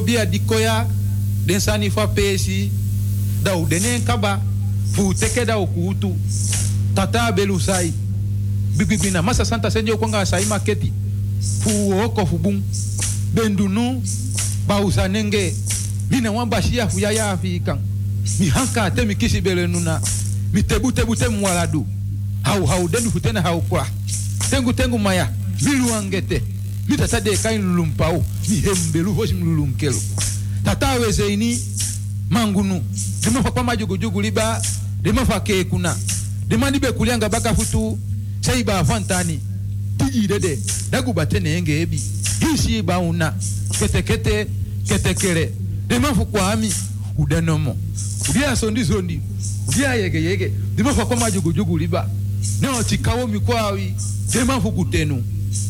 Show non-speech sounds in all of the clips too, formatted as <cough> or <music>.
bia dikoya den sani fa pesi da u denen kaba fu teke da tata belu sai bibibina masa santa senjo kwanga sai maketi fu oko fu bun. Bendunu bausa nenge mina wan bashia fu ya ya fi kan. Mi hanka te nuna mi tebu tebu te mwaladu. Hau hau dendu futena hau kwa. Tengu tengu maya mi luangete mi tata de kain lulumpau mi hembelu hoshi mi kelo tata weze ini mangunu dema fa kwama jugu jugu liba dema fa ke kuna. Dema libe kulianga baka futu sai ba fantani tiji dede dagu batene enge ebi. Hisi ba una kete kete kete kere. Dema fu kwami udanomo udia sondi sondi udia yege yege. Dema fa kwama jugu jugu liba. Nyo chikawo mikwawi dema fu kutenu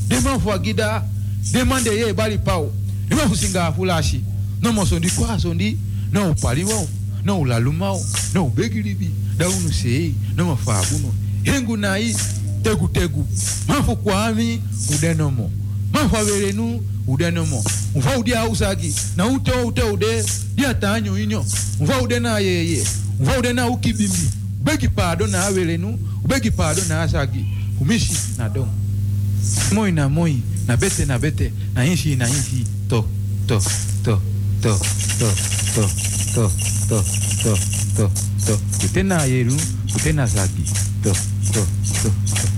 Deman fwa gida, deman deye e bali pao. Deman fusinga afulashi. Non mo sondi kwa sondi, non upali wao, non ulaluma wao, non ubegilibi, da unu sei, non mafaguno. Hengu na hii, tegu tegu. Mafu kwa ami, udenomo. Mafu averenu, udenomo. Mfa udia usagi, na ute ute ude, dia tanyo inyo. Mfa ude na yeye, mfa ude na ukibimbi. Ubegi pardon na averenu, ubegi pardon na asagi. Umishi na domo. Moi na moi na bete na bete na inshi na inshi to to to to to to to to to to to. Kute na yeru kute na zagi to to to to.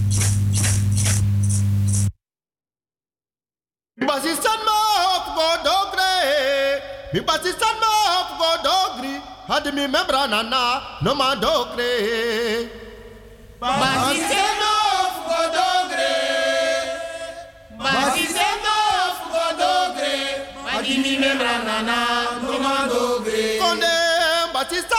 Basistan ma hop go dogre, mi basistan ma hop go dogri, had mi membra nana no ma dogre. Basistan Mas se sendo dogre, die que me nana, no mandogre. Quando Batista.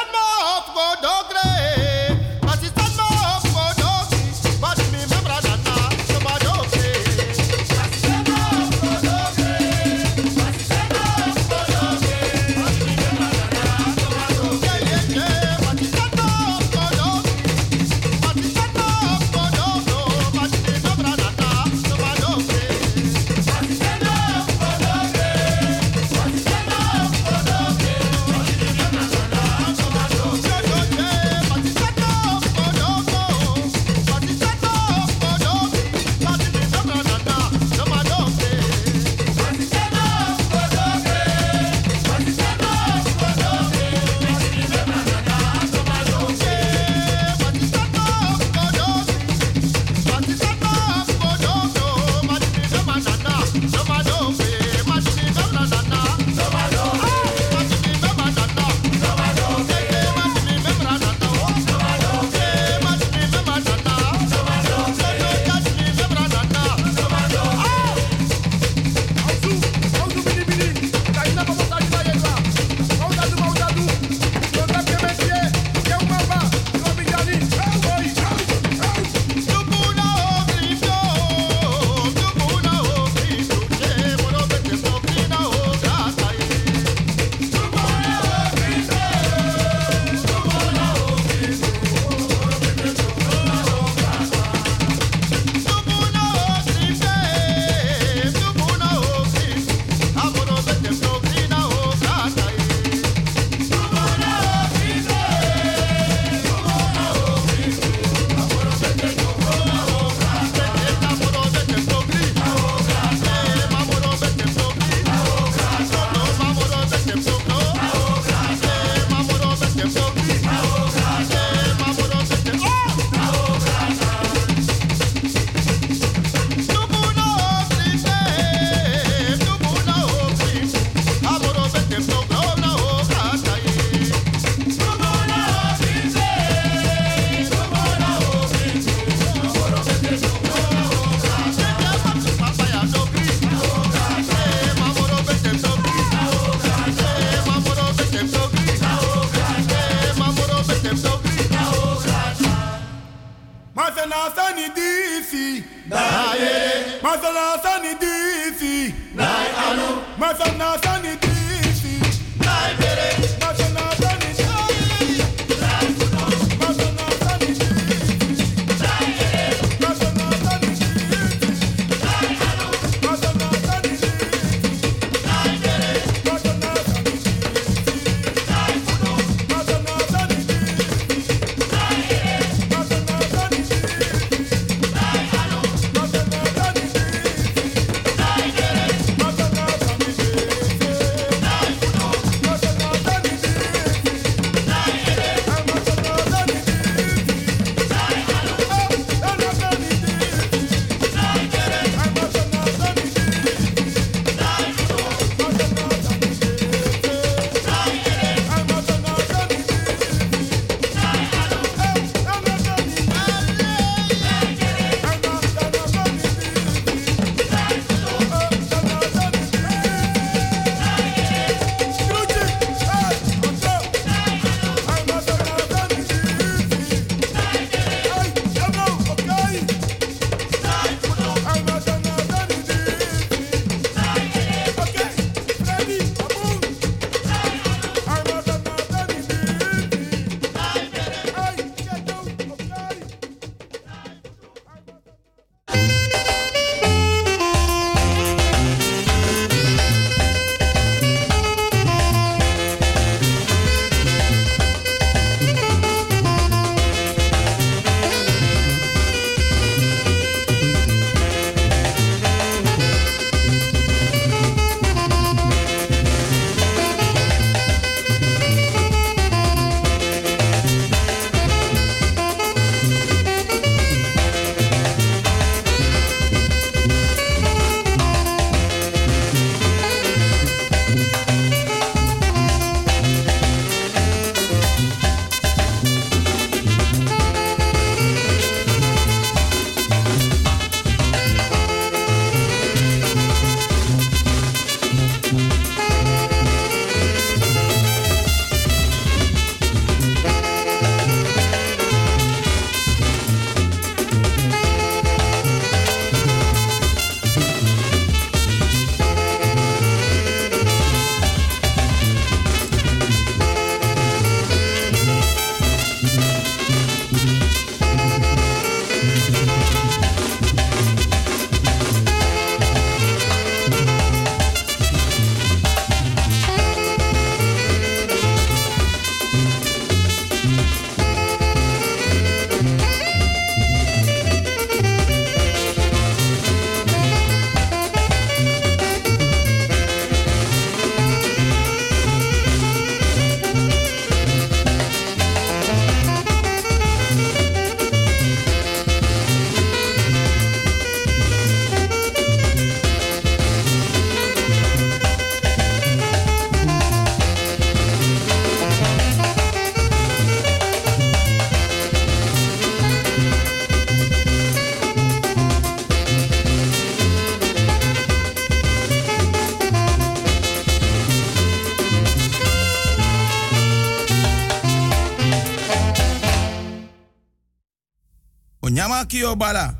Kio bala.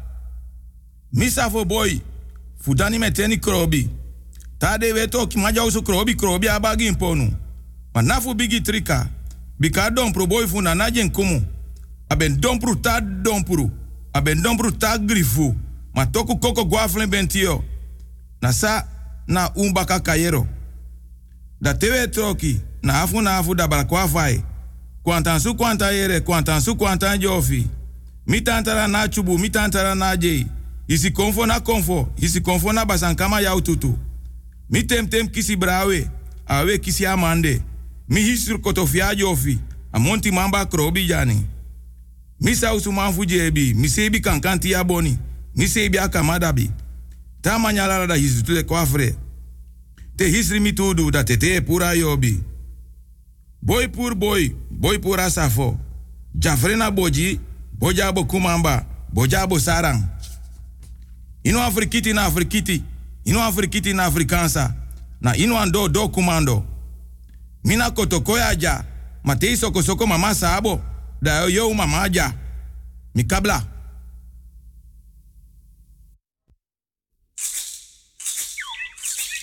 Misa fo boy. Fudani meteni krobi. Tade weto ki maja usu krobi krobi abagi imponu. Manafu bigi trika. Bika dompru boy fu na najen kumu. Aben dompru ta dompru. Aben dompru ta grifu. Ma toku koko guaflen bentio. Na sa na umbaka kayero. Da tewe troki. Na afu na afu da balakwa fai. Kwantan su kwanta yere, kwantan su kwantan jofi. Mi tantara na chubu, mi tantara na jei. Isi konfo na konfo, isi konfo na basankama yau tutu. Mi tem tem kisi brawe, awe kisi amande. Mi hisur kotofia jofi, amonti mamba krobi jani. Mi sausu manfu jebi, mi kankanti ya boni, mi akamadabi. Ta manyalara da hisu tule kwafre. Te hisri mi tudu da tete pura yobi. Boy pur boy, boy pura safo. Jafrena boji, boja bo kumamba, boja bo sarang. Ino afrikiti na afrikiti, ino afrikiti na afrikansa, na ino ando do kumando. Mina kotokoya ja, matei soko soko mama sabo, da yo mama. Mikabla.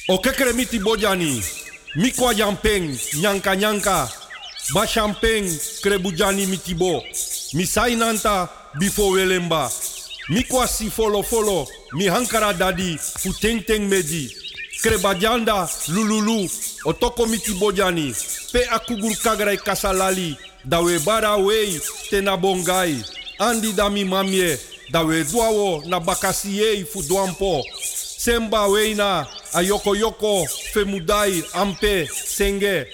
O kekere miti bojani. Mikwa yampeng, nyanka nyanka. Ba champeng, krebujani mitibo. Misai nanta, bifo welemba. Mikwa si folo mi dadi, fu teng meji. Krebajanda, lululu, otoko miti bojani. Pe akugur kagrai kasalali, dawe bara wei, tena bongai. Andi dami mamie, dawe duawo na bakasiei fu. Semba weina, ayoko yoko, femudai, ampe, senge.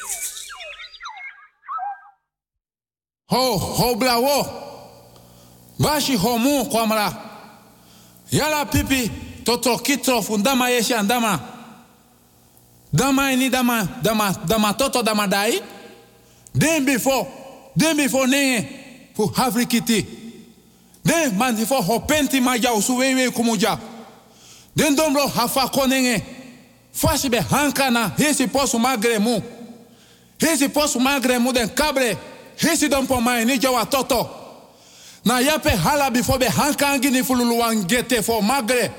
Ho, ho bla wo. Bashi ho mu kwamra. Yala pipi toto kitro fundama yeshi andama. Dama ini dama dama dama toto dama dai. Den before, den before nenge fu afrikiti. Den man before ho penti maja usu wewe kumuja. Den dombro hafa konenge. Fashi be hankana hesi posu magre mu. Hesi posu magre mu den kabre. Hesi don po mai ni jawa toto. Na yape hala before be hankangi ni fululu wangete for magre.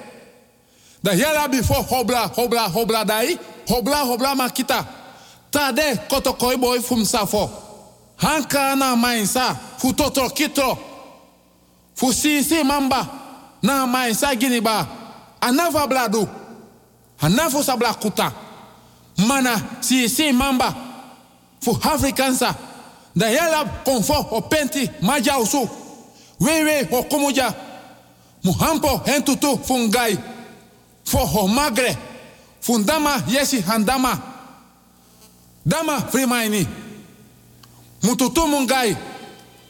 Da yala before hobla hobla hobla dai. Hobla hobla makita. Tade koto koi boy fum safo. Hanka na mainsa fu toto kitro. Fu sisi mamba na mainsa gini ba. Anava bladu. Anafo sabla kuta. Mana sisi mamba fu Afrikansa. Da yala konfo o penti maja usu. Wewe o kumuja. Muhampo hentutu fungai. Fo ho magre. Fundama yesi handama. Dama frimaini. Mututu mungai.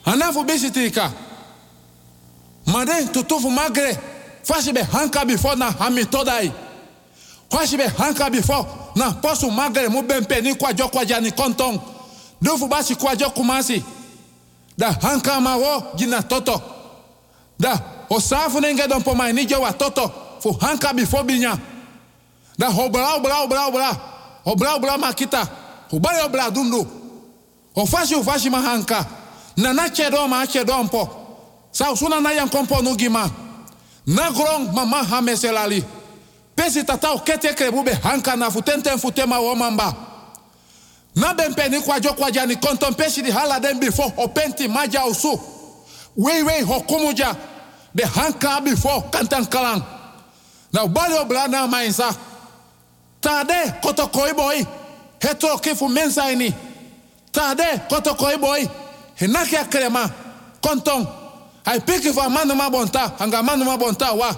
Anafu bisitrika. Made tutufu magre. Fashi be hanka before na hamitodai. Fashi be hanka before na posu magre mu bempe ni kwajo kwaja. Dufu basi kwajo kumasi. Da hanka mawo gina toto. Da osafu nenge don jowa toto. Fu hanka before binya. Da hobra obra obra obra. Obra obra makita. Obra dundu. Ofashi ufashi mahanka. Na na chedo ma chedo mpo. Na kompo. Na grong mama hameselali. Pesi tata o krebube hanka na futenten futema wo mamba. Na bempe ni kwajo kwaja ni hala den before o penti maja usu. Wei hokumuja. De before kantan kalang. Na ubali obla na mainsa. Tade koto koi boy. Heto kifu ini. Tade koto koi boy. Hinaki akrema. Konton. Hai piki fa manu ma bonta. Hanga manu ma bonta wa.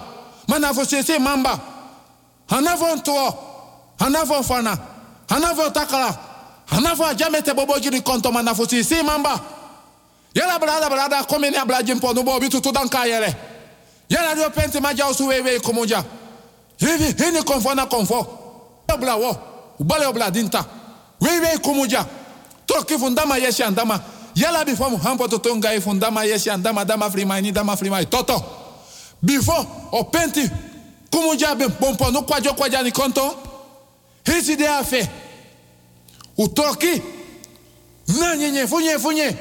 Mana fo sisi mamba. Hanafo ntuo. Hanafo fana. Takala. Hanafo ajamete bobo jiri konto mana fo sisi mamba. Yala brada brada komeni abla jimpo nubo bitu tu danka yele. Yala dio penti maja usu wewe kumuja. Hivi hini konfo na konfo. Obla wo. Ubale obla dinta. Toki fundama yeshi andama. Yala before muhampo totonga i fundama yeshi andama dama frimaini dama frimaini. Toto. Before o penti kumuja be bompo no kwajo kwaja ni konto. Hisi de afe. Utoki. Na nyenye funye funye.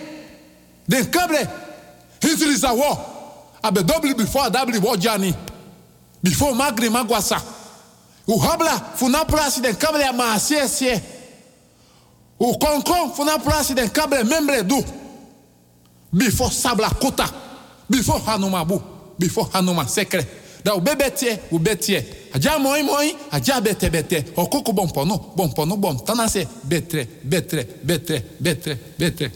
Den kable. Hisi liza wo. Abe dobli before dabli wojani. Before magri magwasa. U habla funa plasi den kable ma sie sie. U konkon funa plasi den kable membre du. Before sabla kota. Before hanuma bu. Before hanuma sekre. Da u bebetie, u betie. Aja moi moi, aja bete bete. Okoko bompono, bompono bom. Tanase betre, betre, betre, betre, betre.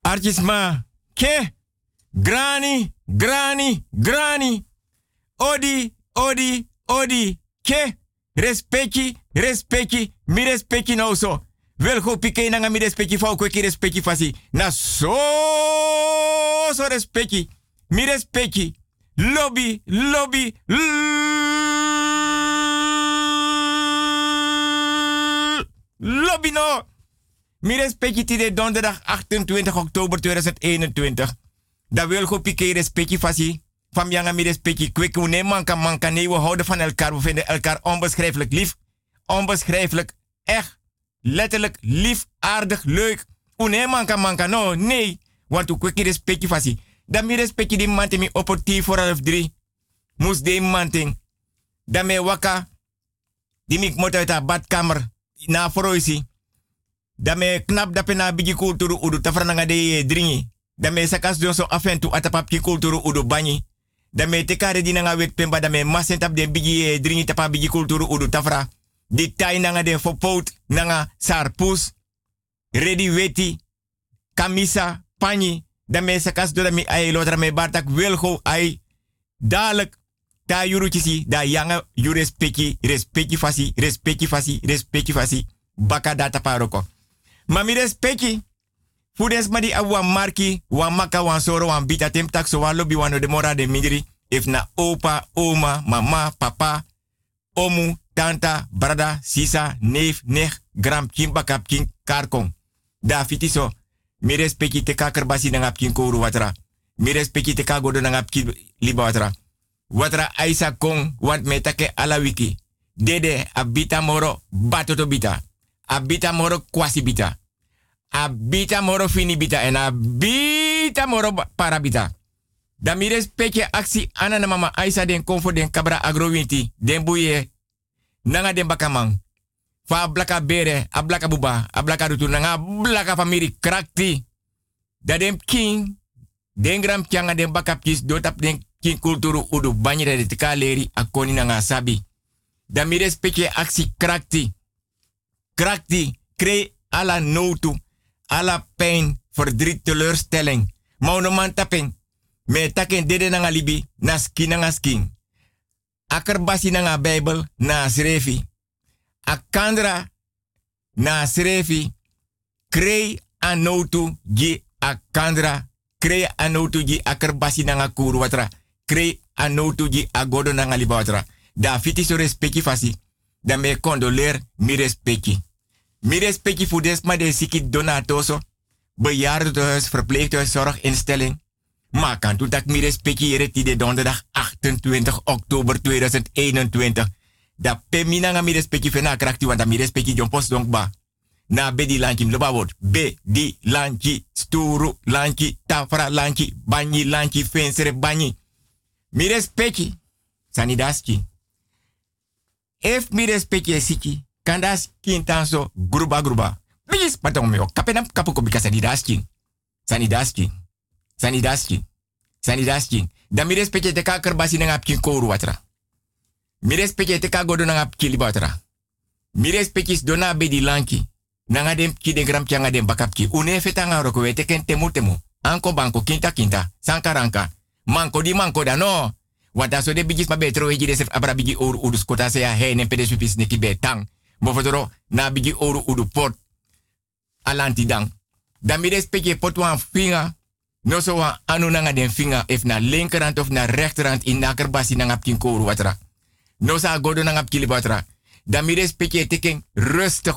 Artisma, ke? Grani, grani, grani. Odi, odi, odi. Ke? Respecti, respecti, mi respecti nou so. Wel go pike nanga mi respecti fa kweki respecti fasi. Na so so respecti. Mi respecti. Lobby, lobby, lobby no. Mi respecti ti de donderdag 28 oktober 2021. Da wil go pike respecti fasi. Van janga mi respecti kwek ne manka manka nee we houden van elkaar. We vinden elkaar onbeschrijfelijk lief. Onbeschrijfelijk echt. Letterlijk lief, aardig, leuk. Une manka manka no, nee. Want u kwek respecti fasi. Da mi respecti di mante mi opportun drie. De manting. Da me waka. Die mi moet badkamer. Na foroisi. Da me knap da pe na bigi kulturu udu tafrananga de dringi. Da me sakas don so afentu atapap ki kulturu udu banyi. Da me tekare di nanga wet pemba da me masen tap de bigi dringi tapa bigi kulturu udu tafra. Di tai nanga de fopot nanga sarpus. Ready weti. Kamisa panyi. Da me sakas do mi ai lotra me bartak wilgo ai. Dadelijk ta yuruchisi da yanga yu respecti respecti fasi respecti fasi respecti fasi baka data paroko. Mami respecti Fudes madi awa marki, wan maka wan soro wan bita tem tak so wan lobby wan de mora de midri. If na opa, oma, mama, papa, omu, tanta, brada, sisa, neef, nech, gram, kin bakap, kin karkong. Da fiti so. Mi respecti te kaker basi na ngap kin kouru watra. Mi respecti te kin liba watra. Watra aisa kong, want me take ala wiki. Dede, abita moro, batoto bita. Abita moro, kwasi bita abita moro fini bita en abita moro parabita. Da mi respecte aksi ana na mama Aisa den konfo den kabra agrowinti den buye nanga den bakamang. Fa blaka bere, a blaka buba, a blaka rutu nanga blaka famiri krakti. Da den king, den gram kyanga den bakapkis dotap den king kulturu udu banyere de tika leri a koni nanga sabi. Da mi respecte aksi krakti. Krakti, kre ala notu alla pijn, verdriet, teleurstelling. Maunoman tapping. Me taken dede nanga libi, na skin nanga skin. Akarbasi nanga Bijbel, na srefi. Akandra, na srefi. Krei anotu gi akandra. Krei anotu gi akarbasi nanga kuru watra. Krei anotu gi agodo nanga. Da fiti so respecti fasi. Da me condoleer mi respecti. Mi respecti voor desma de siki donatoso. Bejaardentehuis, verpleeghuis, zorginstelling. Maar kan toen dat mi respecti de donderdag 28 oktober 2021. Da pemina nga mi respecti fena krakti want da mi respecti post donk ba. Na bedi lanchi loba word. Be di lanchi, sturu lanchi, tafra lanchi, banyi lanchi, fensere banyi. Mi respecti. Sanidaski. If mi respecti siki kandas kintan so gruba gruba. Bis patong meo kapenam kapuko bikasa di daskin. Sani daskin. Sani daskin. Sani daskin. Da mi respecte te na watra. Mi respecte te ka godo na ngapkin liba watra. Mi respecte dona be di lanki. Nanga dem ki de gram kyanga dem bakapki. Une fetanga roko temu temu. Anko banko kinta kinta. Sankaranka. Manko di manko da no. Wata so de bigis ma betro weji de sef abra bigi oru udus kota se ya he ne neki betang. Bofotoro na bigi oru udu pot. Alanti dang. Dan mi respecte pot wan finga. No so anu nanga den finga. If na linkerhand of na rechterhand in naker basi nanga pkin koru watra. No sa godo nanga pkili watra. Dan mi respecte teken rustig.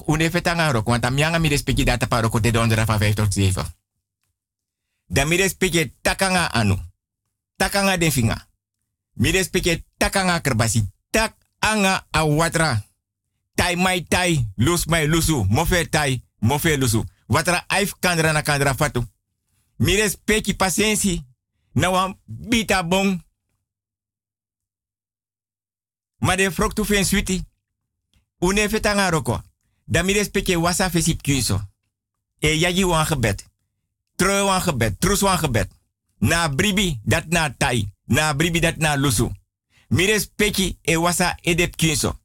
Want am yanga mi respecte data pa roko te dondera van 5 tot 7. Dan mi respecte takanga anu. Takanga den finga. Mi respecte takanga kerbasi. Tak anga a watra tai mai tai, lus mai lusu, mofe tai, mofe lusu. Watra aif kandra na kandra fatu. Mi respecti patiëntie. na wan bita bon. Ma de froktu fen switi. Une fetanga roko. Wasa fesip kunso. E yaji wan gebed. Treu wan gebed. Trus. Na bribi dat na tai. Na bribi dat na lusu. Mi respecte e wasa edep kunso.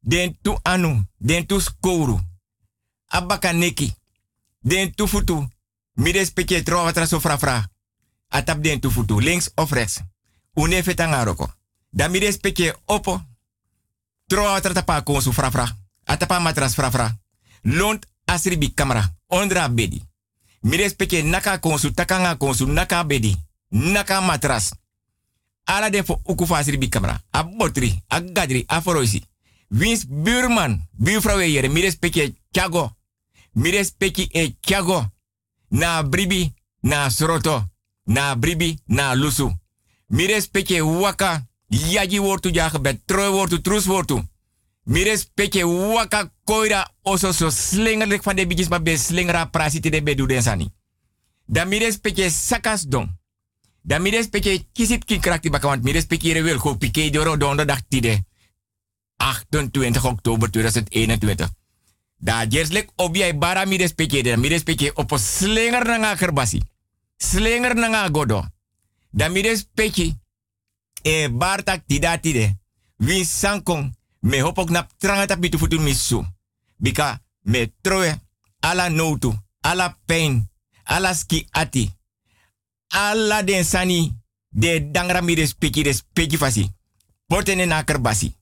Den tu anu. Den tu skouru. Abaka neki. Den tu futu. Mi respecte tro watra so fra Atap den tu futu. Links of rechts. Une fetanga. Da mi respecte opo. Tro watra tapa konsu fra fra. Atapa matras fra fra. Lont asribi kamera. Ondra bedi. Mi respecte naka konsu takanga konsu naka bedi. Naka matras. Ala de fo asribi kamera. A botri. A gadri. A foroisi. Wins buurman. Buurvrouw yere. Mi respecte e chago. Na bribi. Na sroto. Na bribi. Na lusu. Mi respecte waka. Yaji wortu jagebed. Troi wortu. Trus wortu. Mires peke waka koira oso so slingerlik van de bijis maar be slingera prasiti de bedu den sani. Da mires peke sakas don. Da mires peke kisit kin krakti baka want mires peke wil go pike doro donderdag tide. 28 oktober 2021. Da jerslek obiai bara mires peke de mires peke opo slinger nanga kerbasi. Slinger nanga godo. Da mires peke e bartak tida tide. Win sankong me hopok nap tranga tap bitu futu misu. Bika me troe ala notu, ala pain, ala ski ati. Ala den sani de dangra mi respeki respeki fasi. Porten na kerbasi.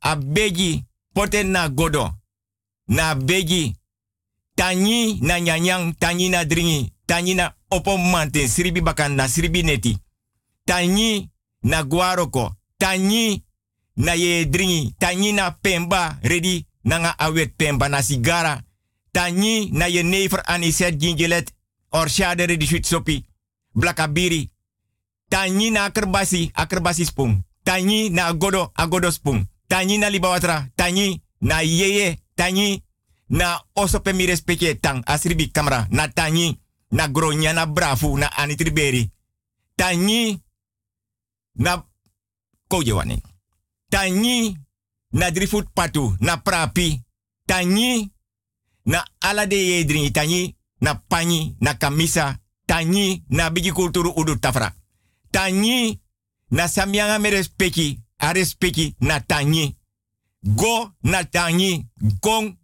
A begi porten na godo. Na begi tanyi na nyanyang, tanyi na dringi, tanyi na opo manten sribi bakan na sribi neti. Tanyi na guaroko, tanyi na ye dringi, tanyi na pemba ready nanga awet pemba na sigara. Tanyi na ye never aniset gingelet or shade ready sweet sopi. Blakabiri. Tanyi na akerbasi, akerbasi spung. Tanyi na agodo, agodo spung. Tanyi na libawatra, tanyi na yeye, tanyi na osope mi respecte tang asribi kamera na tanyi na gronya na brafu na anitriberi. Tanyi na koje waning. Tanyi na drifut patu na prapi. Tanyi na ala de. Tanyi na panyi na kamisa. Tanyi na bigi kulturu udu tafra. Tanyi na samyanga me respeki na tanyi. Go na tanyi. Gong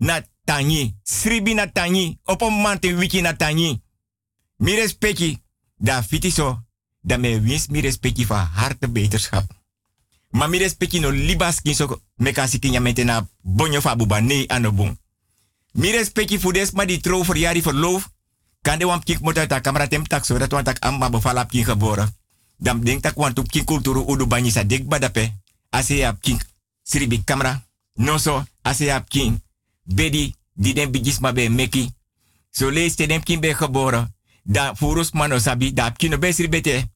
na tanyi. Sribi na tanyi. Opo mante wiki na tanyi. Mi respeki. Da fitiso. Da me wins mi respeki van harte beterschap. Ma mi respecti no libas kin so me kasi kin mente na bonyo fa buba nee anobung. Mi respecti fu des ma di tro voor jari verloof. Kan de wam kik mota ta kamera tem tak so dat wan tak amma bevala kin geboren. Dan denk tak wan tup kin kulturu udu banyi sa dik badape. Ase ya kin sribi kamera. No so ase ya kin bedi di den ma be meki. So lees te dem kin be geboren. Da furus mano sabi da kin be sribete.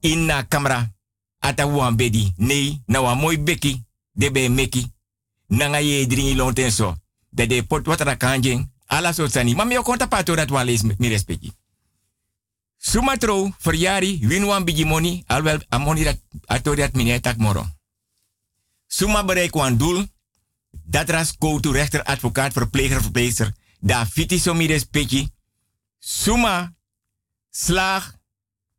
In na kamera ata wan bedi. Nee, na wan mooi beki. De be meki. Nanga ye dringi lonten so. De de pot watra kanjing. Ala so sani. Maar me konta pato dat wan lees mi respecti. Sumatro, verjari, win wan bigi money. Alwel amoni dat atori dat moro. Suma bereik wan doel. Dat ras koutu rechter, advocaat, verpleger, verpleegster. Da fiti so. Suma slaag.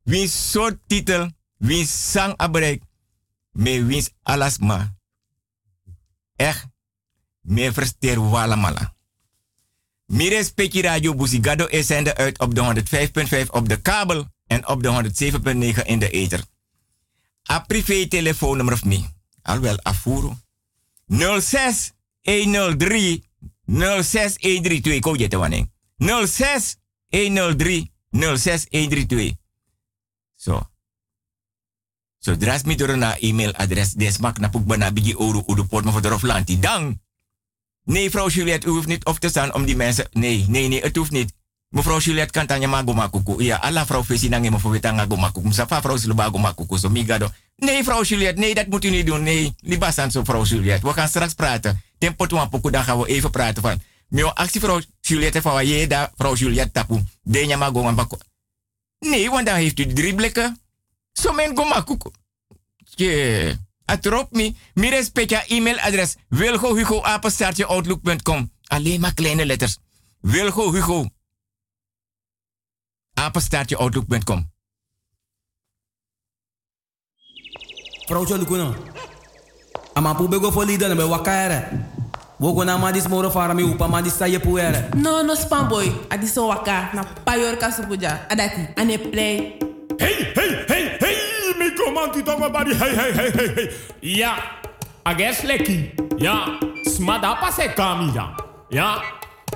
Win soort titel wie sang abrek, me wins alasma. Echt, me versteer wala mala. Mire speki radio Busigado is zender uit op de 105.5 op de kabel en op de 107.9 in de ether. A privé telefoonnummer of me. Alwel afuro. 06 103 06 132. Ko jette wanneer. 06 103 06 132. Zo. So dras mi door na e-mailadres desmak na pukba na bigi oru udu port me voor de lanti. Dan. Nee, vrouw Juliette, u hoeft niet op te staan om die mensen. Nee, nee, nee, het hoeft niet. Mevrouw Juliette kan tanya mago makuku. Ja, alla vrouw Fesi nange me voor weta ngago makuku. Msafa vrouw Silubago makuku. So migado. Nee, vrouw Juliette, nee, dat moet u niet doen. Nee, libasan zo vrouw Juliette. We gaan straks praten. Tempo toe aan dan gaan we even praten van. Mio actie vrouw Juliette van je daar vrouw Juliette tapu. De nyama go Nee, want dan heeft u drie blikken. Zo men goma kuku. Je, atrop me. Mi respecta e-mailadres. Wilgo Hugo outlook.com. Alleen maar kleine letters. Wilgo Hugo outlook.com. Vrouwtje Lukuno. Ama pu bego fo lida na. Wogo na madis moro fara mi upa madis sa ye puere. No, no spam boy. Adi so waka na payor kasupuja. Adati, ane play. Hey, hey, hey, hey, mi komanti tongo bari. Hey, hey, hey, hey, hey. Ja, ages leki. Ja, smada pase kami ja. Ja,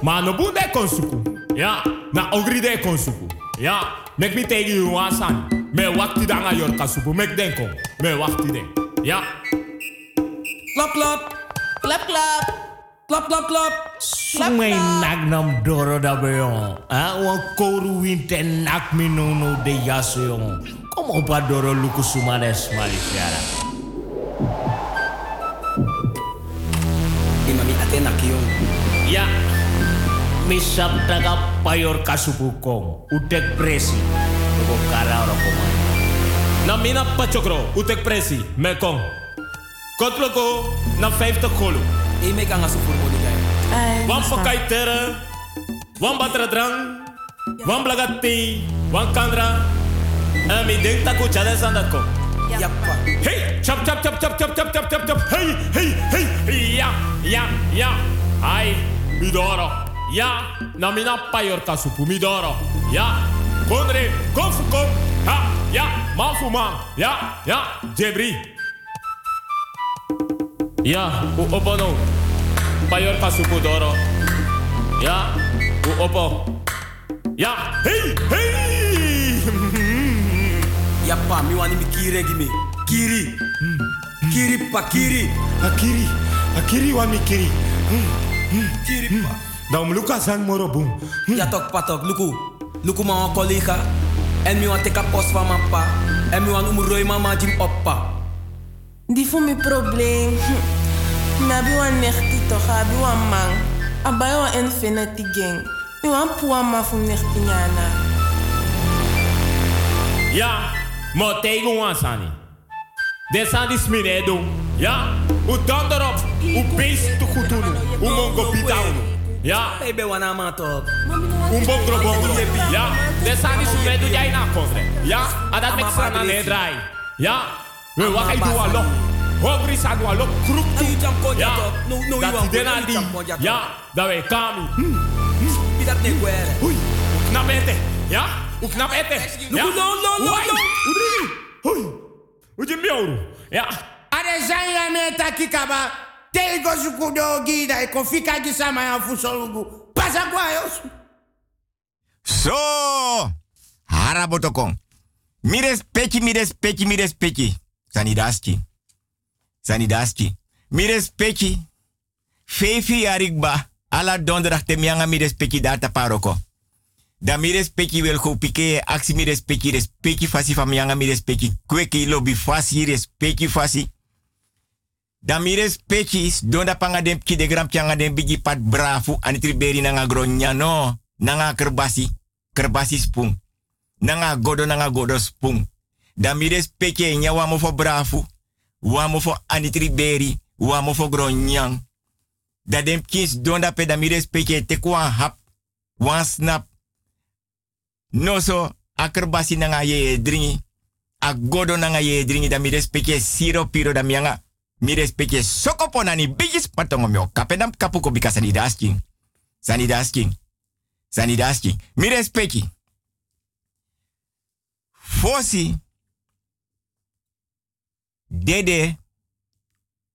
ma no bunde konsuku. Ja, na ogri de konsuku. Ja, mek mi tegi you wasan. Me wakti danga yor kasupu. Mek denko. Me wakti den. Ja. Klap, klap. Klap, klap. Klap, klap, klap. Sumay nak nam doro da beyon. Ha? Koru winten nak minono de yasoyon. Kom op a doro luku sumanes malifiara. Imami atena kiyon. Ya. Misap taga payor kasubukong. Udek presi. Lugo kara ora komay. Namina pachokro. Udek presi. Mekong. Kotloko na 50 kolo. E me kanga sufur mo digay. Wan pakai tere. Wan batra drang. Wan blagati. Wan kandra. En mi denk taku sandako. Yappa. Hey, chap chap chap chap chap chap chap chap chap. Hey, hey, hey. Ja, ja, ja. Ai, midoro. Ja, na mina payor kasupu midoro. Ja. Kondre, konfu kom. Ha, ja, manfu man. Ja, ja, jebri. Ja, u opo no. Payor kasupu doro. Ja, u opo. Ja, hey, hey. <laughs> Yappa, mi wani mi kiri gimi. Kiri. Kiri pa kiri. Akiri, akiri wa mi kiri. Kiri pa. Dan luka sang moro boom. Ja tok patok, luku. Luku ma wan collega. En mi wan teka post van mijn pa. En mi wan umroi mama jim oppa. Die voor mijn probleem. <laughs> Maar ik ben nechti toch, ik man. Ik ben een infinity gang. Ik een poe man voor nechti nana. Ja, maar tegen nou ons aan. Desa dis mine doen. Ja, u dan erop. U beest te goed doen. U nou. mongo bidown. Ja. Ik nou. ben het man toch. Un bongro bongro. Ja, desa dis mine doen jij na Ja, Ja, adat mek sana ne draai. Ja. We wakai dua lo. Hobri sa dua lo. Kruk tu. Ya. Dat dena di. Ya. Da we kami. Pidat ne kwere. Hui. Uknap ete. Ya. Uknap ete. No, no, no, no. Udri. Hui. Uji miauru. Ya. Are zanya me takikaba. Tego sukudo gida. Eko fika gisama ya fusolugu. Pasa kwa yosu. So, harabotokon. Mires pechi, mires pechi, mires pechi. Sanidaski. Sanidaski. Mi respecti. Fefi arigba. Ala donderdag te mianga mi respecti data paroko. Da mi respecti wil go pike aksi mi respecti respecti fasi van mianga mi respecti. Kweki lobby fasi respecti fasi. Da mi respecti donda panga dem de gram pianga dem bigi pat brafu anitriberi nanga gronya no. Nanga kerbasi. Kerbasi spung. Nanga godo nanga godo spung. Da mi nya wamo fo brafu. Wamo fo anitriberi. Wamo fo gronyang. Da dem kins donda pe da mi te kwa hap. Wan snap. No so akerbasi nanga ye dringi. A godo nanga ye dringi da mi siro piro da mianga. Mi respecti sokopo nani bigis patongo mio. Kapedam kapuko bika sani dasking. Sani dasking. Sani dasking. Mi respecti. Fosi. Dede.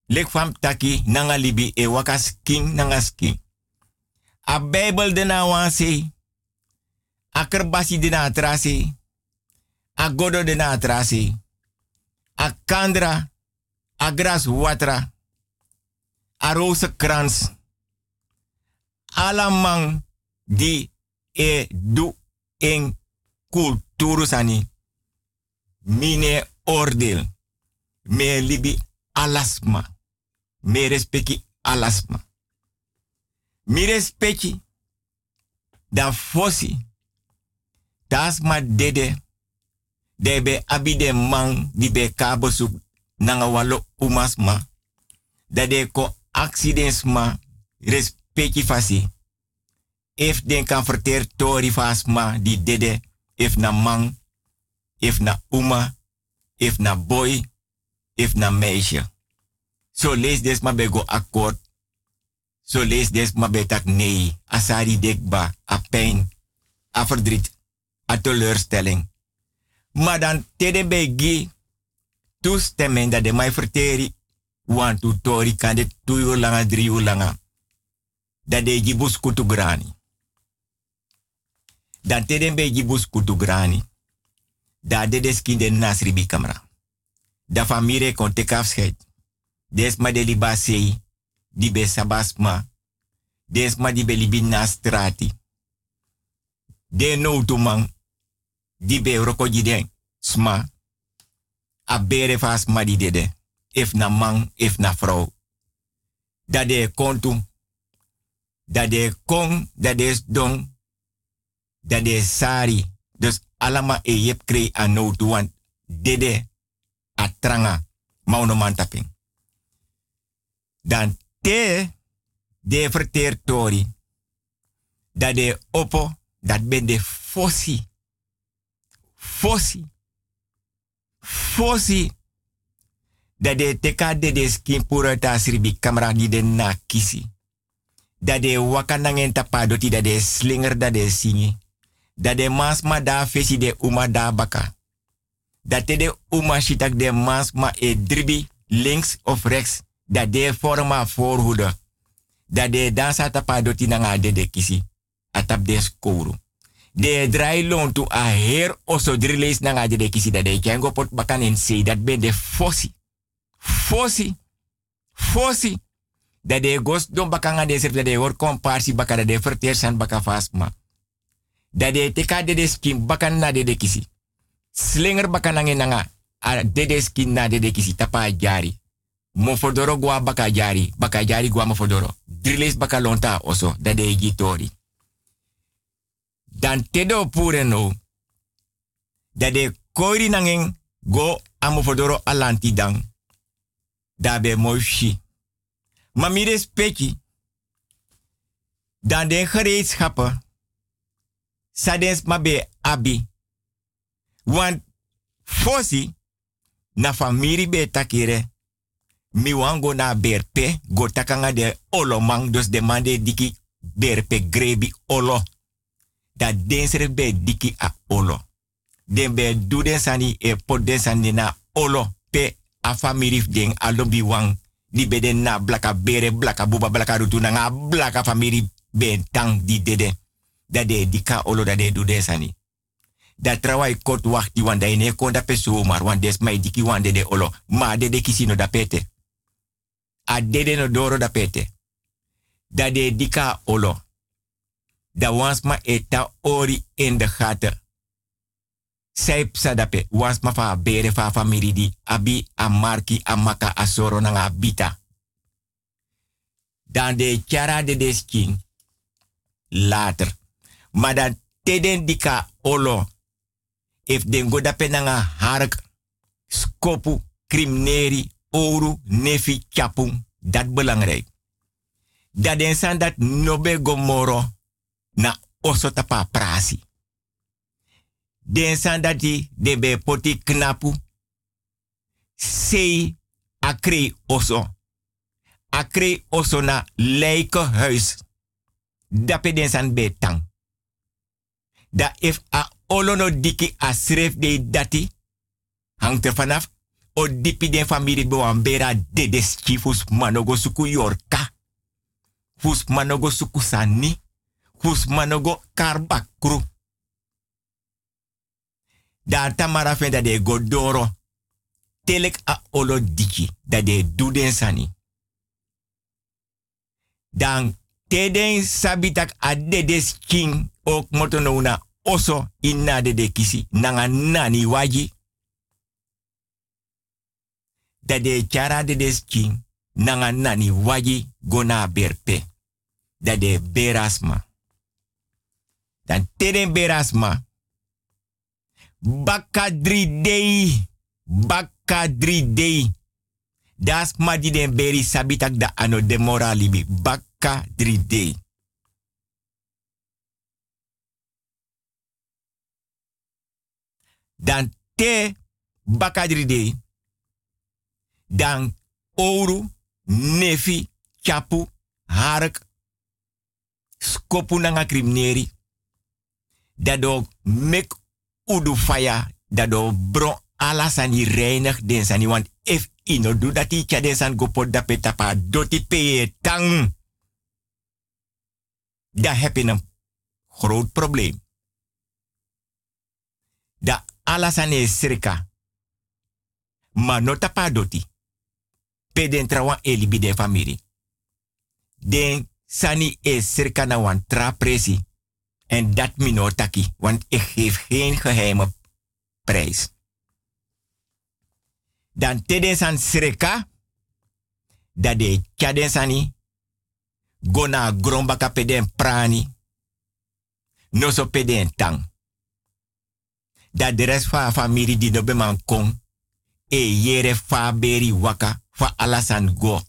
Lek fam taki nanga libi e wakas king nanga sking. A Bijbel de na wansi. A kerbasi de na trasi. A godo de na trasi. A kandra. A gras. A rozenkrans. Alamang di e du in kulturu. Mine oordeel. Me libi alasma. Me respecti alasma. Mi respecti da fosi. tas ma dede de be abi de man di be kabo su nanga walo umas ma da de ko accidents ma respecti fasi if den kan verteer tori fas ma di dede if na man if na uma if na boy if na meisje so lees des ma be go akkoord so lees des ma be tak nee. Asari dekba a pijn a verdriet a teleurstelling. Maar dan tede be gi toestemming dat de mij verteri want tu tori kan tu uur langa drie uur langa dat de gibus kutu grani. Dan tede be gibus kutu grani. Da de des kinde nasri bi kamera da famire kon tek afscheid. Des ma de liba sei di be sabasma. Des ma di be libi na strati. De no di be sma. A bere fas ma di dede if na man if na vrouw dat de kontu dat de kon dat de don dat de sari. Dus alama e yep krei a no tu wan dede a tranga mauno man taping dan te de verteer tori dat de opo dat ben de fossi. Fossi. Fossi. Dat de teka de de skin pura ta sribi kamera di de na kisi dat de wakanangen tapa doti dat de slinger dat de singi. Dat de masma da fesi de uma da baka dat de uma shitak de masma e dribi links of rechts. Dat de forma voorhoede. Dat de dansa tapa doti nanga de de kisi. Atap de skouru de drai lon tu a her oso drileis nanga de de kisi. Dat de kengo pot bakan en sei dat ben de fossi fossi fossi dat de gos don bakanga de serf dat de hor komparsi baka dat de verteer san baka fasma dat de teka de de skin bakan na de de kisi slinger bakan nange nanga a de de skin na de de kisi tapa jari mo fodoro gwa baka jari baka jari gwa mo fodoro driles baka lonta oso dat de gitori dan tedo pure no dat de koiri nangen go amo fodoro alanti dan dabe moshi. Maar mi respecti. Dan de gereedschappen. Sadens mabe abi. Want fosi na famiri be takire. Mi wango na berpe go takanga de olomang dus de mande diki berpe grebi olo. Da densere be diki a olo. Den be du e pot na olo pe a famiri den a lobi wang di bede na blaka bere blaka buba blaka rutu na nga blaka famiri ben tang di dede da de di ka olo da de du da trawai kot wakti wan da ine kon da wan des mai diki wan de de olo ma de de kisino da pete a dede no doro da pete da de dika olo da wans ma eta ori in de gaten Zij sadape was ma fa bere fa famiri di abi a marki a maka a soro na abita. Dan de chara de deskin later. Maar dan teden dika olo. If den go dape na hark skopu krimneri oru nefi dat belangrijk. Dat den san dat nobe gomoro na oso tapa prasi. Den san dati de be poti knapu sei akre oso. Akre oso na leike huis. Dape den san be tang. Da if a olono diki a sref de dati. Hangt er vanaf. O dipi den familie be wan bera dedes chifus manogo suku yorka. Fus manogo suku fus manogo karbakru. Daar tamara de godoro. Telek a olo diki dat de duden sani. Dan teden sabitak a dedes king ook motono na oso inna de de kisi nanga nani waji. Dat de chara de king nanga nani waji gona berpe. Dat de berasma. Dan teden berasma Baka 3D. Baka 3D. Das madi den beri sabitak da ano de moralibi. Baka 3D. Dan te baka 3D. Dan ouro, nefi, chapu, hark, skopu nanga krimneri. Dado mek udu faya, dado bron alasani reinig den sani, want if ino do dat i den san gopo da petapa doti peye tang. Da heb groot probleem. Da alasani sirka. Maar no tapa doti. Peden trawan elibi den famiri. Den sani e sirka na wan tra presi. En dat mino taki, want ik geef geen geheime prijs. Dan teden san sreka, dat de tjaden sani, gona grombaka peden prani, no so peden tang. Dat de rest van familie die no be man kon, e yere fa beri waka, fa alasan go.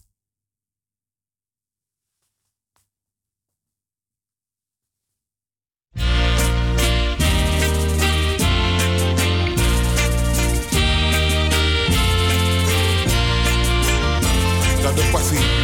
De passie,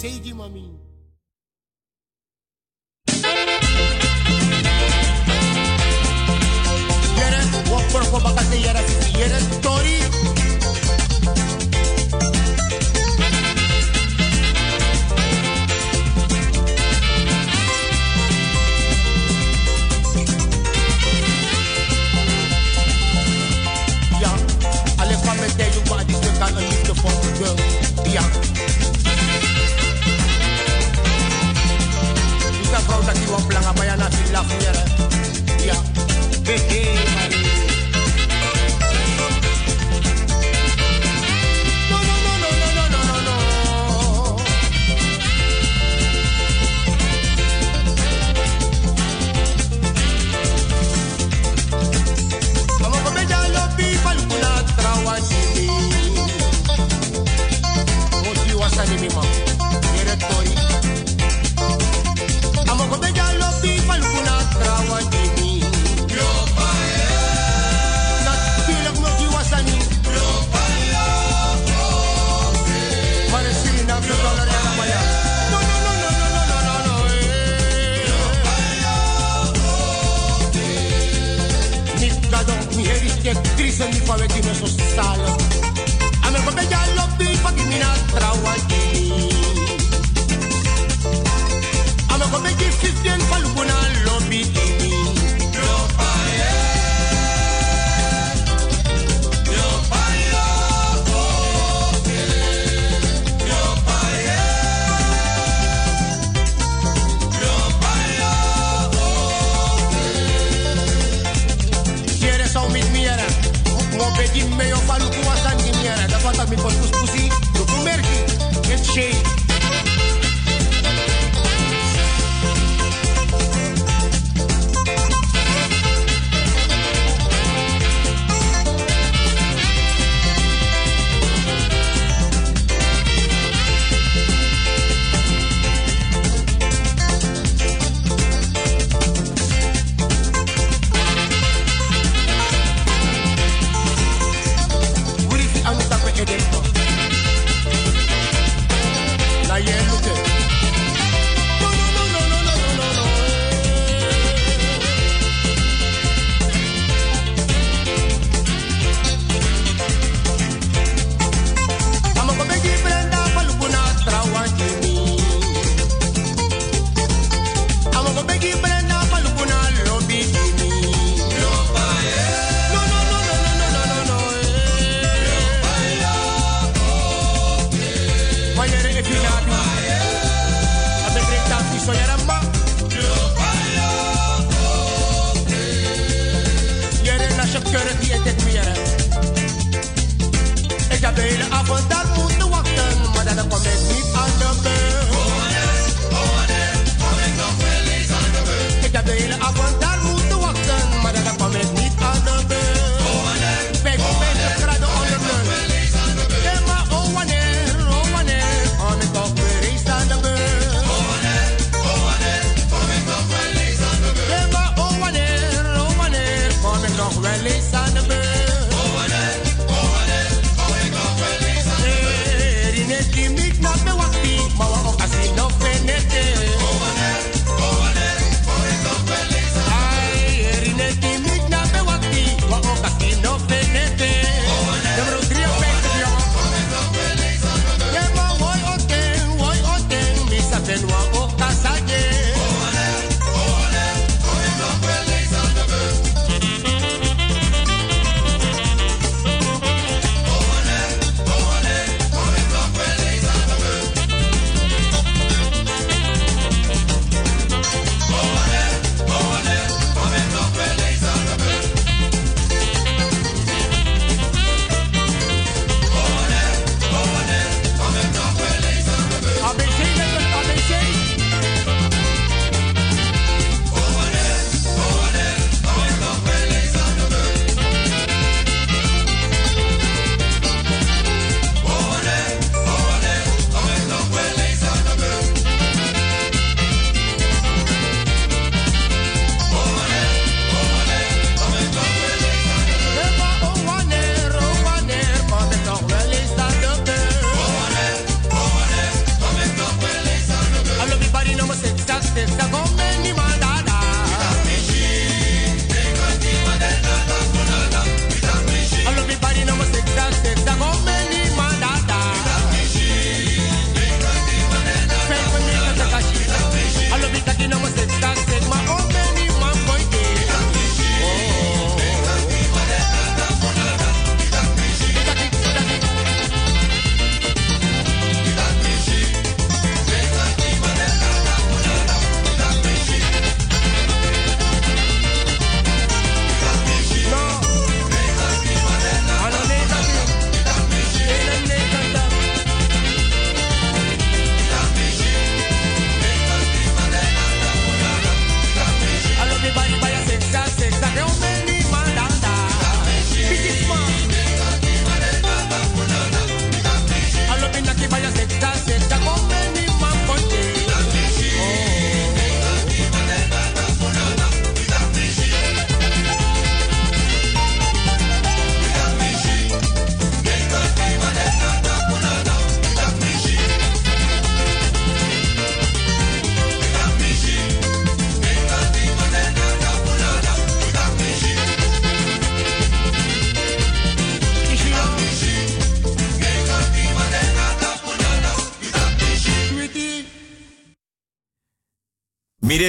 sei de mim.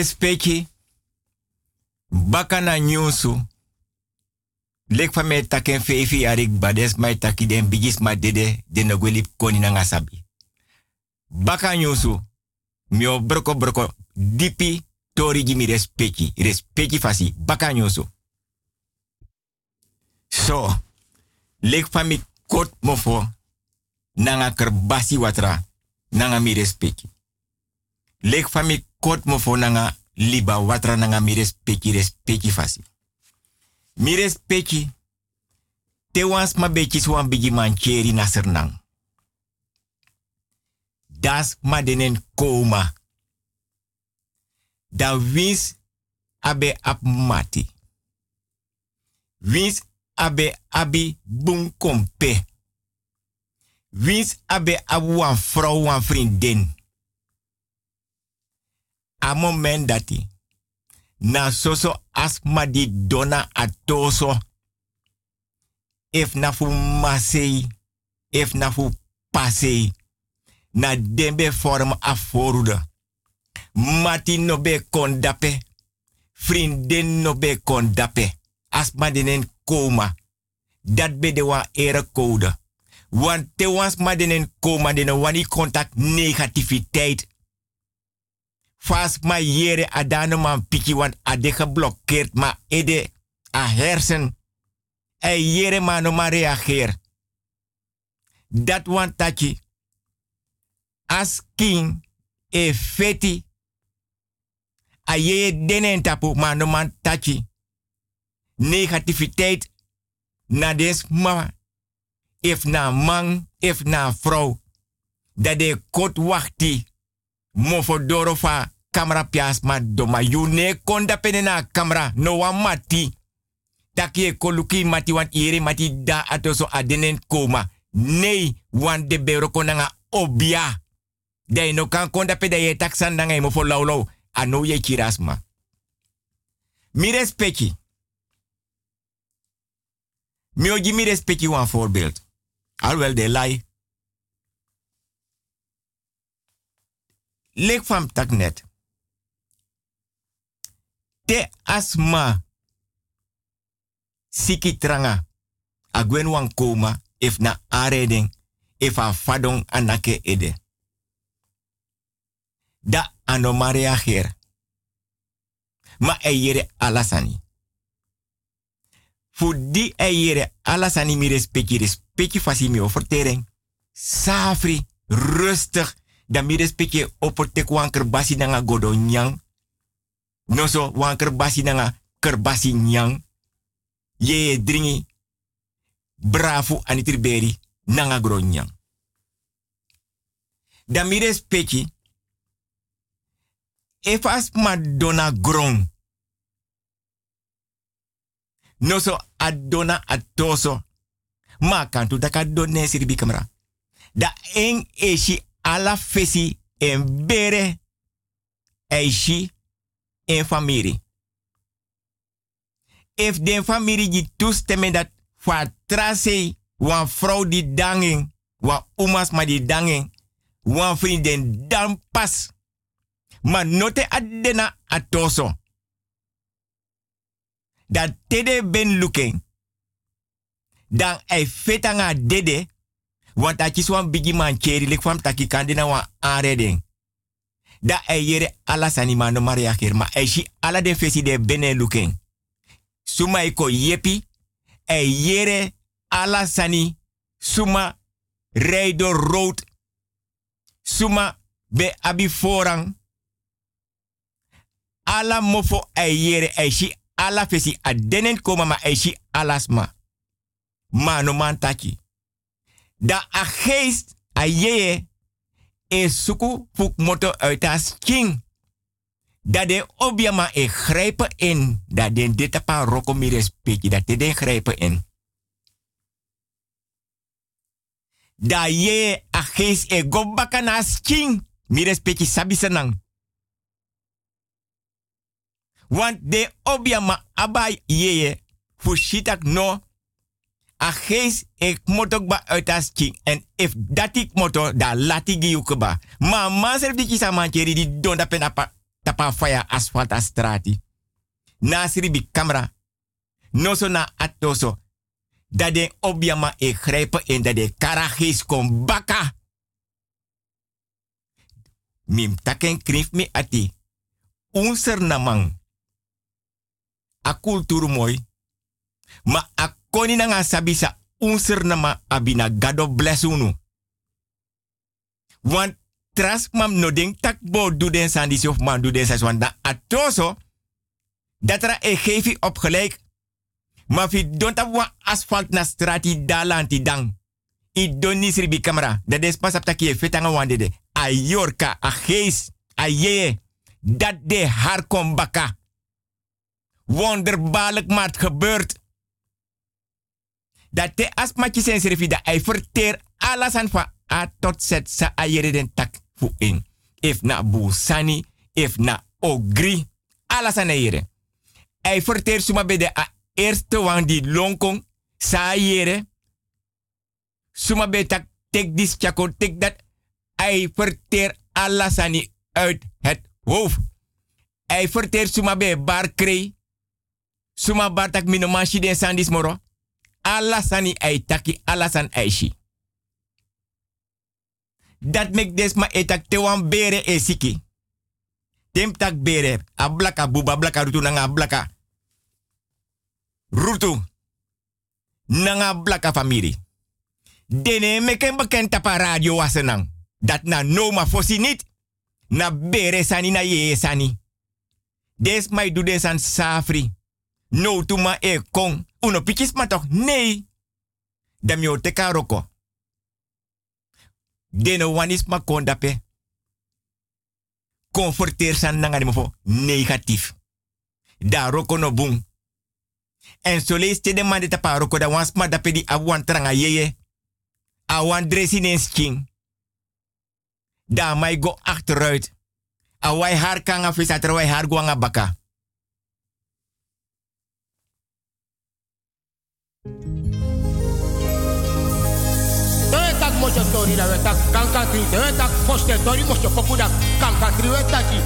Respecti. Baka na nyusu. Lek fa me taken fefi arik bades taki den bigis ma dede den no koni na. Baka nyusu. Mio broko broko dipi tori gi mi respecti. Respecti fasi. Baka. So. Lek fa mi kot mofo. Nanga kerbasi watra. Nanga mi respecti. Lek fa mi kot mofo nanga liba watra nanga mi respecti respecti fasi. Mi respecti. Te wans ma beki swan bigi mancheri na sernang. Das ma denen koma. Da wins abe ap mati. Wins abe abi bun kompe. Wins abe abu wan vrouw wan vriendin. A moment dati. Na soso asma di dona atoso. If na fu masei. If na pasei. Na dembe form a foruda. Mati no be kondape. Vriendin no be kondape. Asma denen koma. Dat be de wa ere code. Want te wans ma denen koma denen wani contact negativiteit. Fas ma yere adano man piki want ade geblokkeerd ma ede a hersen. E yere ma no ma reageer. Dat want tachi. As king e feti. A yeye denen tapu ma no man tachi. Negativiteit na des ma. If na man, if na vrouw. Dat de kot wachti. Mofo doro fa camera pias ma doma. You ne konda pene na camera. No wa mati. Taki e koluki mati wan ire mati da atoso adenen koma. Nee, wan de bero konanga obia. Dai no kan konda pe da ye taksan nanga e mofo laulau. Ano ye kirasma. Mi respecti. Mi ogi mi respecti wan voorbeeld. Alhoewel de lai. Lek van tak net. Te asma. Siki tranga. Agwen wan koma. If na areding. If a fadong anake ede. Da anomaria her. Ma eyere alasani. Fu di eyere alasani mi respecti respecti fasi mi. Safri, rustig. Dan mi respecti opotek wan kerbasi nanga godo nyang. Noso wan kerbasi nanga kerbasi nyang. Ye dringi. Bravo anitriberi nanga gro nyang. Dan mi respecti. Efas madonna grong. Noso adona atoso. Ma kantu daka donne sirbi kamera. Da en eshi ala fesi en bere eishi en famiri. If den famiri di toestemme dat fa trase wan vrouw di danging, wan umas ma di danging, wan vrienden dan pas. Ma note adena atoso. Dat tede ben looking. Dan ei fetanga dede. Want dat is wan bigi man cheri lik taki kandina wan. Da ei yere ala sani ma no maria. Ma shi ala de fesi de bene looking. Suma iko yepi. Ei yere ala sani. Suma rijdo rood. Suma be abi forang. Ala mofo ei yere shi ala fesi a denen koma ma eishi alasma. Ma no man taki. Da a geest a yeye e suku fuk moto uit as king. Da de obiama e grijpen in. Da den dit apa roko mi respecti. Da te den grijpen in. Da ye a geest e gobaka na as king. Mi respecti sabi senang. Want de obiama abai yeye fushitak no. A gees ik moet ook ba uit as king. En if dat ik moet da lati gi ukeba. Ma man serf di kisa man cheri di don da pen apa pa faya asfalt a strati. Nasri bi camera. No so na atoso. Dat de obiama e grijpen en dat de karagis kon baka. Mim taken krif mi ati. Unser namang. A kulturu mooi. Ma a koni na nga sabisa unser nama abina gado bless unu. Want tras mam no ding tak bo du den of man du den sas want da atoso dat ra e gevi op gelijk. Maar fi one asfalt na strati dalanti dang. I don nisri bi camera. Dat is pas apta kie fetanga wande de. A yorka, a gees, a ye. Dat de haar kon baka. Wonderbaarlijk maar gebeurt. Dat de zijn servi dat hij verteer alles aan van A tot Z sa ayere den tak fu in. If na busani, if na ogri, alles aan. Hij verteer suma bij de eerste wang die lonkong sa ayere. Suma bij tak tek dis chako tek dat. Hij verteer alles aan uit het hoofd. Hij verteer suma bij bar krei. Suma bar tak minomashi den sandis moro. Alasani ay taki alasan aishi. Dat mek des ma etak te wan bere e siki. Tem tak bere. A blaka buba blaka rutu nanga blaka. Rutu. Nanga blaka famiri. Dene meken beken tapa radio wasenang. Dat na no ma fosi niet. Na bere sani na ye sani. Des mai du des an safri. No tuma e kong. Uno pikis ma toch? Nee. Dam yo te karoko. Deno wanis ma kondape. Conforteer san nangani mofo negatief. Da roko no boom. En so lees te de man de tapa roko da wans ma dape di awan tranga yeye. Awan dressing in sking. Da mai go achteruit. Awai haar kanga vis atrawai haar guanga baka. Mojo tori da wetak kanka tri. Te tak foste tori mojo poku kanka tri wetaki.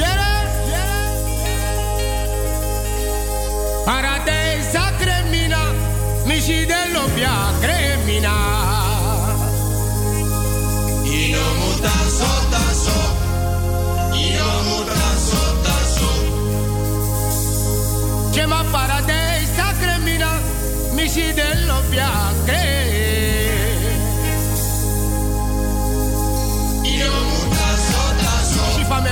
Yere. Paradise cremina, misi de lopia cremina. Ino muta sota so. Ino muta sota so. Chema paradise cremina, misi de lopia cremina.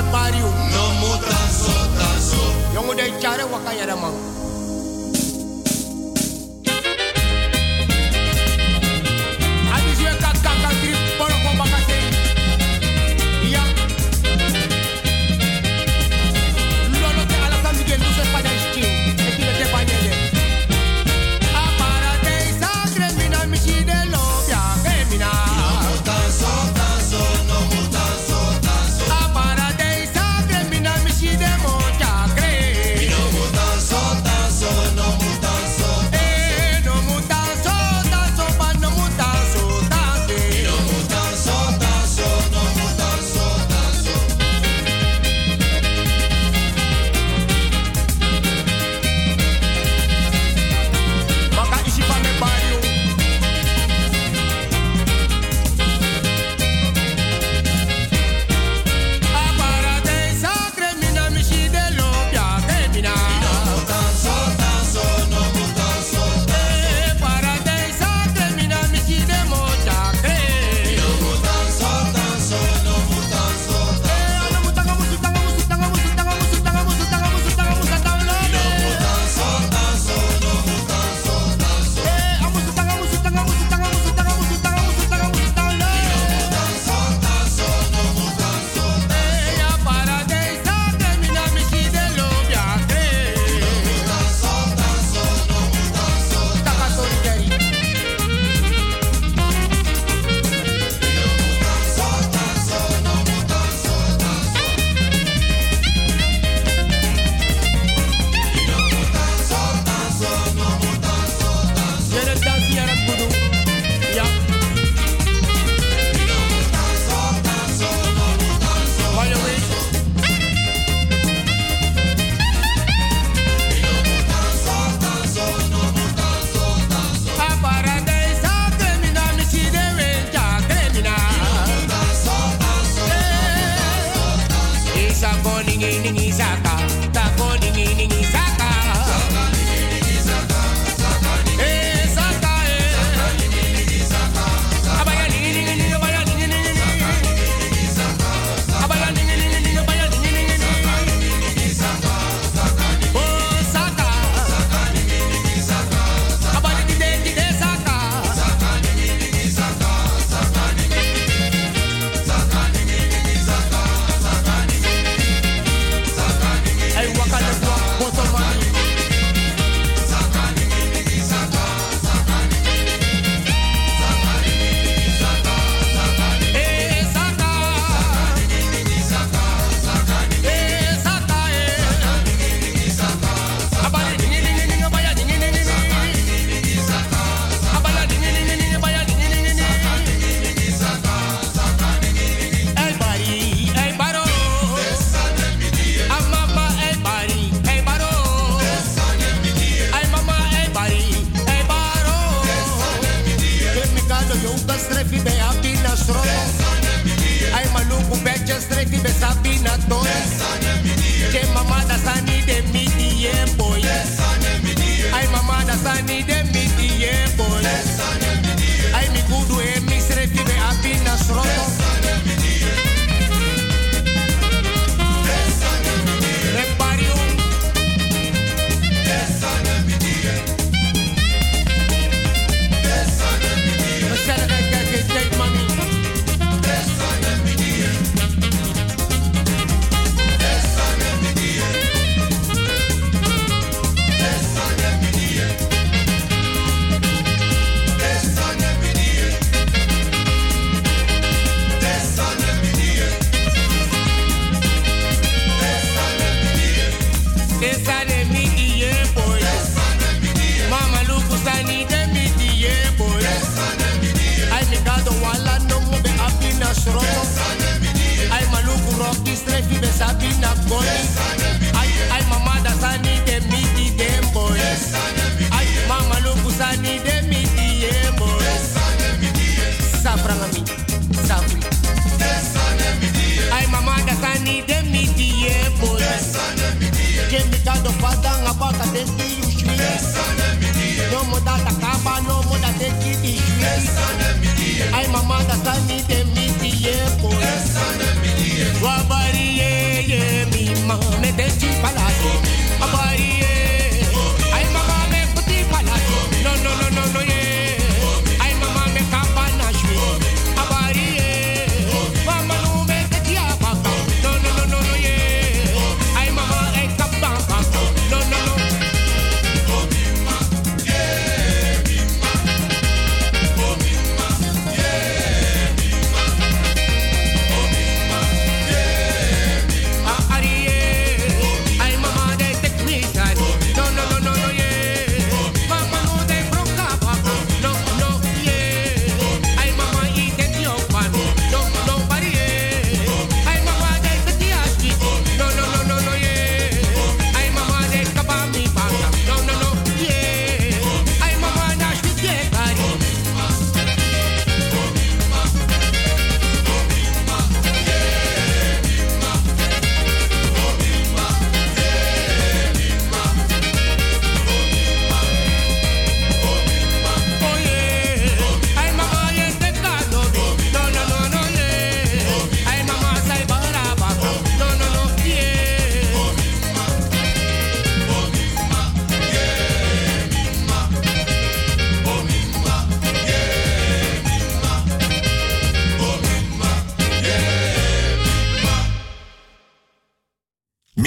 Me pariu. No muta sota so. Yongo de chare wakaya da man. Adis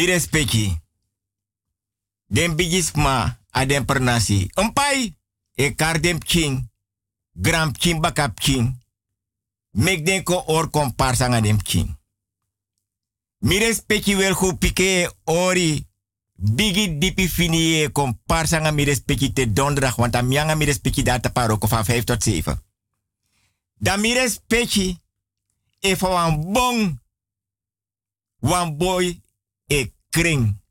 Mi respecti. Den bigisma a den pernasi. Mpai. E kar den pking. Gram ching. baka den or kompar sanga den pking. Mi respecti wel pike e ori. Bigi dipi fini e kompar sanga mi te donderdag. Want amianga mi respecti data paroko van 5 tot 7. Dan mi respecti. E van wan bon. Wan boy e kring.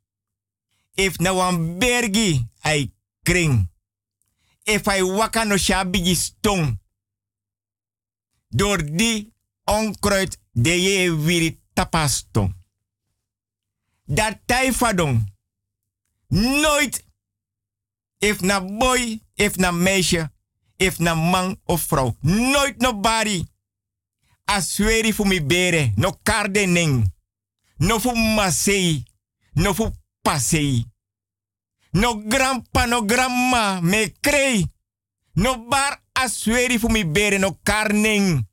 If nou na wan bergi, ai kring. If ai waka no shabigi stong. Door die onkruid de je wiri tapastong. Dat taifadon. Nooit. If na boy, if na meisje, if na man of vrouw. Nooit nobody. Asweri voor me bere, no kardening. No fu masei, no fu pasei. No grandpa, no grandma, me krei. No bar asweri fu mi bere, no karning.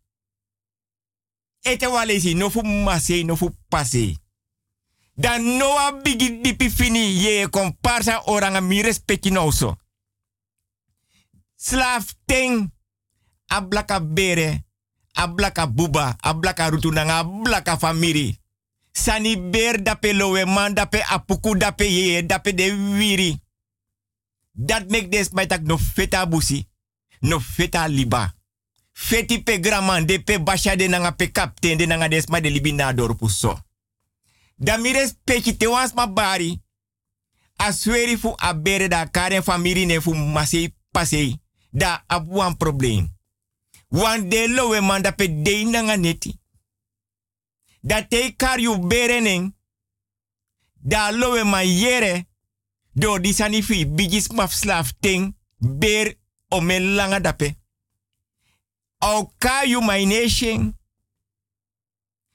Ete walesi, no fu masei, no fu pasei. Dan noa bigi dipi fini ye komparsa oranga mi respecti no so. Slaaf ting. Ablaka bere. Ablaka buba. Ablaka rutunanga. Ablaka famiri. Sani ber dape lowe man dape apuku dape dape de wiri. Dat make des maitak no feta busi. No feta liba. Feti pe graman de pe basha de nanga pe kapten de nanga des ma de libi na dorpu so. Da mi respecti te ma bari. A sweri fu a bere da karen famiri ne fu masei. Da abu wan probleem. Wan de lowe man da pe de nanga neti. Da te kar yu bere nen. Da lowe man yere. Do di sani fi bigis maf ting. Ber o men langa dape. Au ka yu my nation.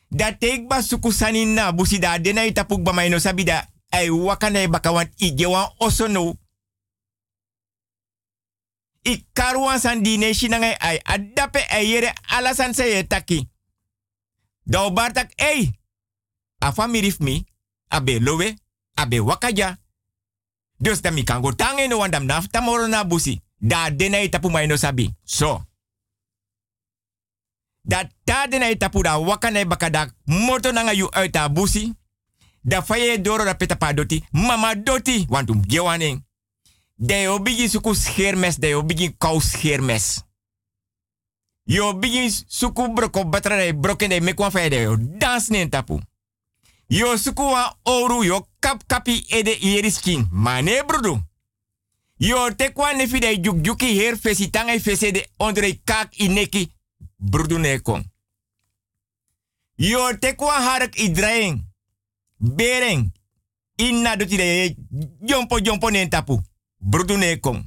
Da take ba suku sani na busi da dena itapuk ba may no sabi da ay wakana wan ige wan oso no. I karwan san di nation nga ay adape ay yere alasan se ye taki. Da bartak ey. Afa mirif mi. Abe lowe. Abe wakaja. Dus da mi tangen no wandam nafta moro na busi. Da dena itapu may no sabi. So. Dat ta dena itapu da baka da moto nanga yu uit a busi. Da faye doro da peta pa doti. Mama doti. Wantum gewaning. De yo bigi suku schermes. De yo bigi kou. Yo bigi suku broko batra de broken de mekwan faye de yo. Dans nen tapu. Yo suku wa oru yo kap kapi ede ieriskin. Mane brudu. Yo tekwa nefi de juk juki her fesi tanga fese de ondre kak ineki. Brudu ne kon. Yo tekwa harak idraeng. Bereng. Inna duti de jompo jompo nen tapu. Brudu ne kon.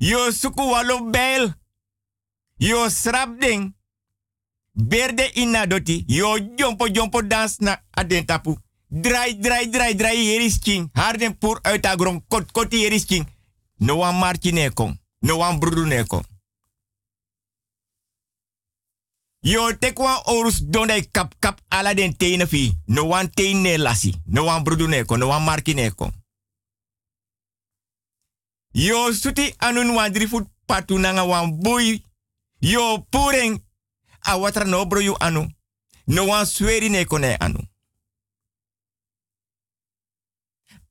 Yo suku walo bel. Yo srap ding. Berde inna doti. Yo jompo jompo dans na aden tapu. Draai, draai, draai, draai, hier is king. Harden pur uit kot, kot, hier is king. No one marchi ne kon. No. Yo tekwa orus donde kap kap ala den tene fi. No one tene lasi. No. No. Yo suti anun wan drie voet patu nanga wan boy. Yo pureng. A no bro yu anu. No wan sweri ne kone anu.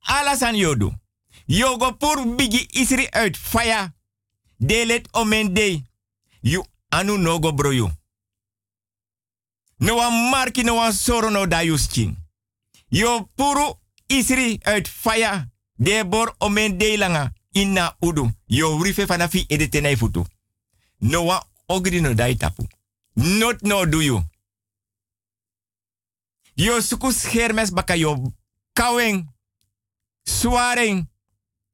Alasan yodu. Yo go pur bigi isri uit fire. Delet omen day. You anu no go bro yu. No wan marki no wan soro no da. Yo puru isri uit fire. De bor omen day langa. Inna udu. Yo rife fanafi edetene futu. No wan ogri no dai tapu. Not no do you. Yo suku schermes baka yo kaweng. Swaring.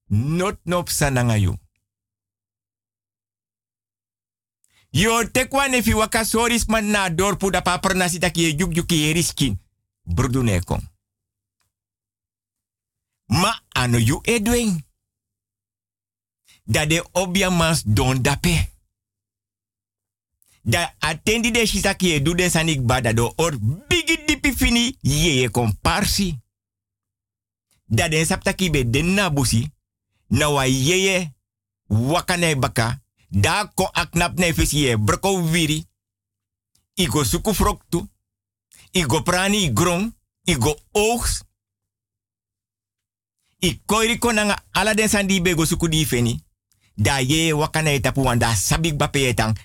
Not nop sananga yo. Yo tekwa nefi man na dorpu da pa pernasi taki ye juk juk ye riskin. Brudu nekon. Ma ano yu edwing. Da de obia mas don dape. Da atendi de shisaki e du den sanik bada do or bigi dipi fini ye ye komparsi. Da den saptaki be den na busi. Na wa yeye wakane baka. Da ko aknap ne fesi ye broko viri. Igo suku froktu. Igo prani igron. Igo oogs. I konanga ala den sandi be go suku di. Da ye wakana e tapu wanda sabik.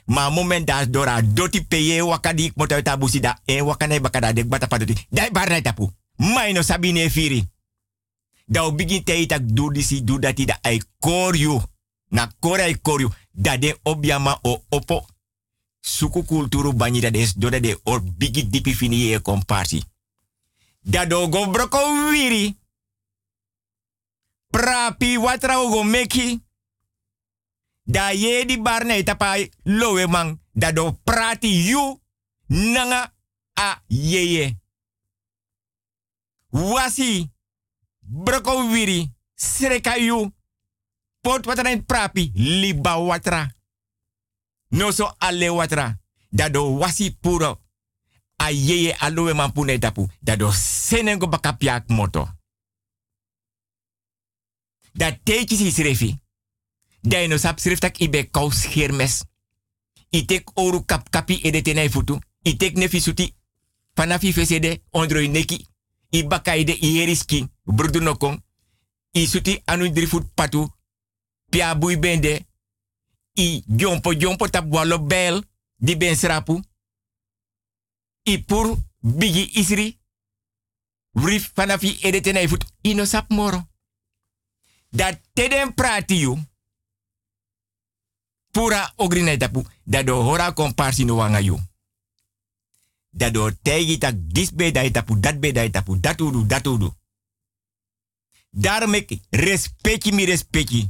Ma moment da dora doti peye wakadi ik mota eta busi da. E wakana bakada dek bata padoti. Da bar na tapu. Mai no sabi ne firi. Da o bigi te itak du disi dati da ai koryu. Na kore ai koryu. Da de obiama o opo. Suku kulturu banyi da des doda de or bigi dipi fini komparsi. Dado go broko wiri. Prapi watra go meki. Da ye di barne tapai lowe man. Dado prati yu nanga a yeye. Wasi broko wiri sreka. Pot watra prapi liba watra. No so ale watra. Dado wasi puro. A yeye aloe man pune tapu. Dado senengo bakapiak moto. Dat teetjes is refi. Da no sap sriftak ibe kous. I tek oru kap kapi edetenai. I tek nefi suti. Fanafi fesede ondro neki. I bakaide i heriski. Brudu nokong. I suti anu dri fut patu. Pia bui bende. I jompo jompo tap walo bel. Di ben srapu. I pur bigi isri. Rif fanafi edetenai fut. Ino sap moro. Dat teden prati you. Pura ogrina tapu. Dado hora komparsi no wanga you. Dado tegi tak dis be dai tapu, dat be dai tapu, datudu, datudu. Daarom ik respecti mi respecti.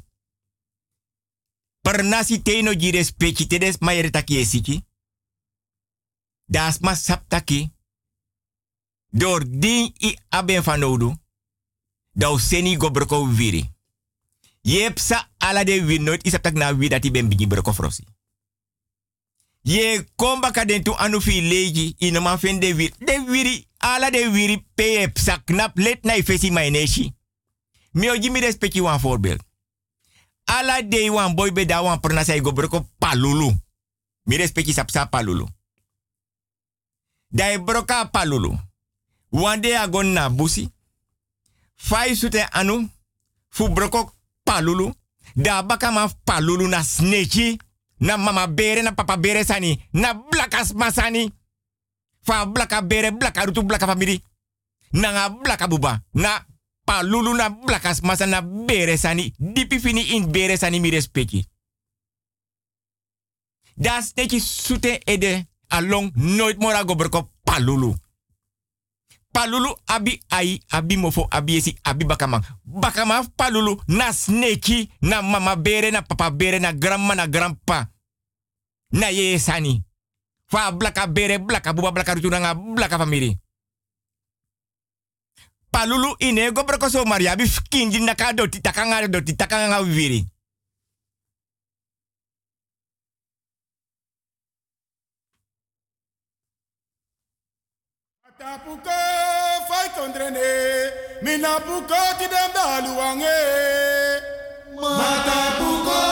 Per nasi teno ji respecti tedes mayere esiki. Das ma saptaki. Door din i aben fanodu. Dau seni gobroko viri. Yepsa ala de win nooit is tak na wi dat ben bigi broko frosi. Ye komba ka den tu anu fi leji ino man fen de wir. De wiri ala de wiri pe sak knap let na ifesi maineshi. Mi oji mi respecti wan voorbeeld. Ala de wan boy be da wan perna say go broko palulu. Mi respecti sapsa palulu. Dai broka palulu. Wande agon na busi. Fai sute anu. Fu broko palulu. Da baka ma palulu na sneki. Na mama bere na papa bere sani. Na blakas masani. Fa blaka bere blaka rutu blaka famiri. Na nga blaka buba. Na palulu na blakas masa na bere sani. Dipi fini in bere sani mi respecti. Da sneki sute ede along nooit mora goberko palulu. Palulu abi ai, abi mofo, abi esi, abi bakama. Bakama palulu na sneki, na mama bere, na papa bere, na grandma, na grandpa. Na ye sani. Fa blaka bere, blaka buba, blaka rutu, na blaka famiri. Palulu ine go maria, abi kinji na ka doti, takanga doti, takanga viri. Tapuko fai tondrene, mina puko ti dem daluange. Matapuko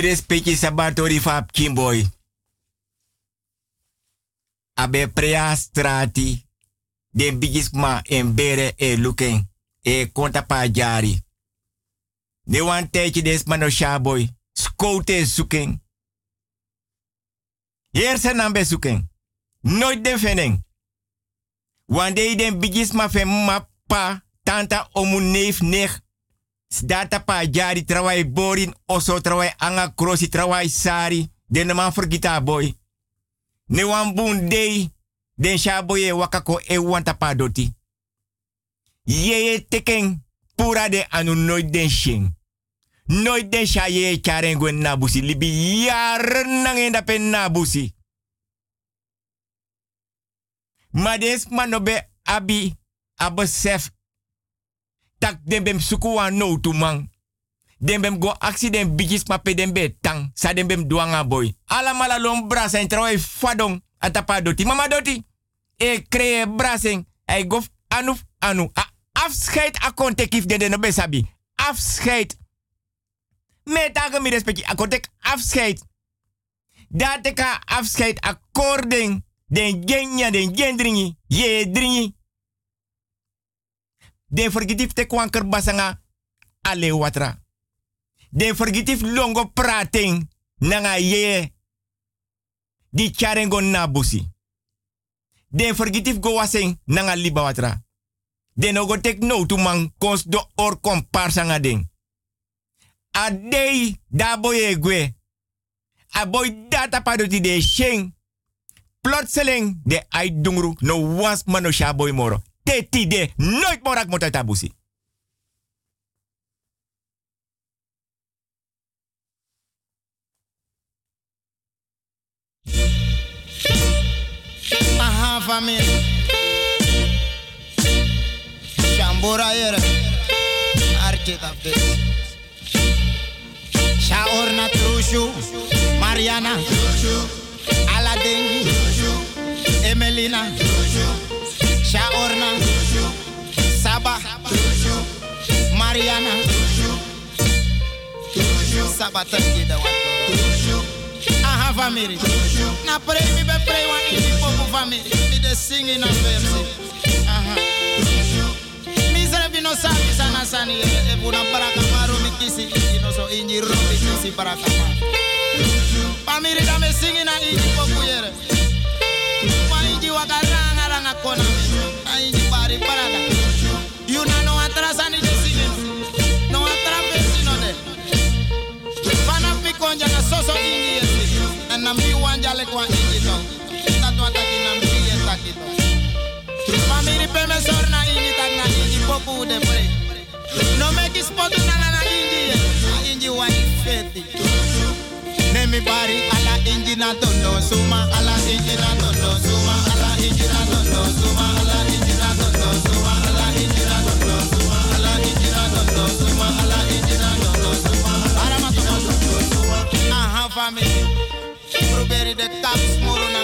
Mi respecti sabatori fap kimboy. Abe prea strati. Den bigisma en bere e luken. E konta pa jari. Ne wan tijdje des mano shaboy. Skote zoeken. Eerste nambe zoeken. Nooit de vening. Wande den bigisma fen ma pa tanta omu neef nech. Data pa jari trawai borin oso trawai anga krosi trawai sari. Den man forgita boy. Ne wan bun dei. Den shaboye wakako e wanta pa doti. Yeye teken pura de anu nooit den shing. Nooit den sha ye charen gwen nabusi. Libi jaren nangenda pen nabusi. Maar des manobe abi abesef tak den bem suku wan no tu man. Den bem go aksi den bigis mape den be tang. Sa den bem duanga boy. Ala mala lom brasen trawai fadong atapa doti. Mama doti. E kree brasen. Ay gof anu anu. A afscheid a kontekif den den no sabi. Afscheid. Me tagen mi respecti. A kontek afscheid. Dat ka afscheid according den genya den gendringi ye dringi den forgitif te kwanker basanga ale watra. Den forgitif longo prating nanga ye di charengo nabusi den forgitif go wasing nanga liba watra. Den ogo tek no tu man kons do or komparsanga den. A dei da boye gwe. A boy data padoti de sheng. Plotseling de ai dungru no was mano shaboy moro. Teti de nooit morak mota tabusi. Aha família Shambura yere Archie da vez Shaorna Trushu Mariana Aladdin Emelina Shaorna Saba Mariana Saba tangi da wato Aha family Na pray mi be pray wan ini popo family Mi de sing in a verse Aha Mi zrebi no sabi sana sani E buna baraka maru mi kisi Ino so inji robi kisi baraka maru Family da me sing in a inji popo yere Wa inji wakaranga ranga pe me sor na inji tak na popo de pre No me kispotu na na na inji Inji wa ifeti Nemi bari ala inji na tondo suma ala inji na tondo suma ala inji na tondo suma ala inji na tondo suma ala inji na tondo suma ala inji na tondo suma ala inji na tondo suma ara ma tondo suma aha family. Probeer de taps moro na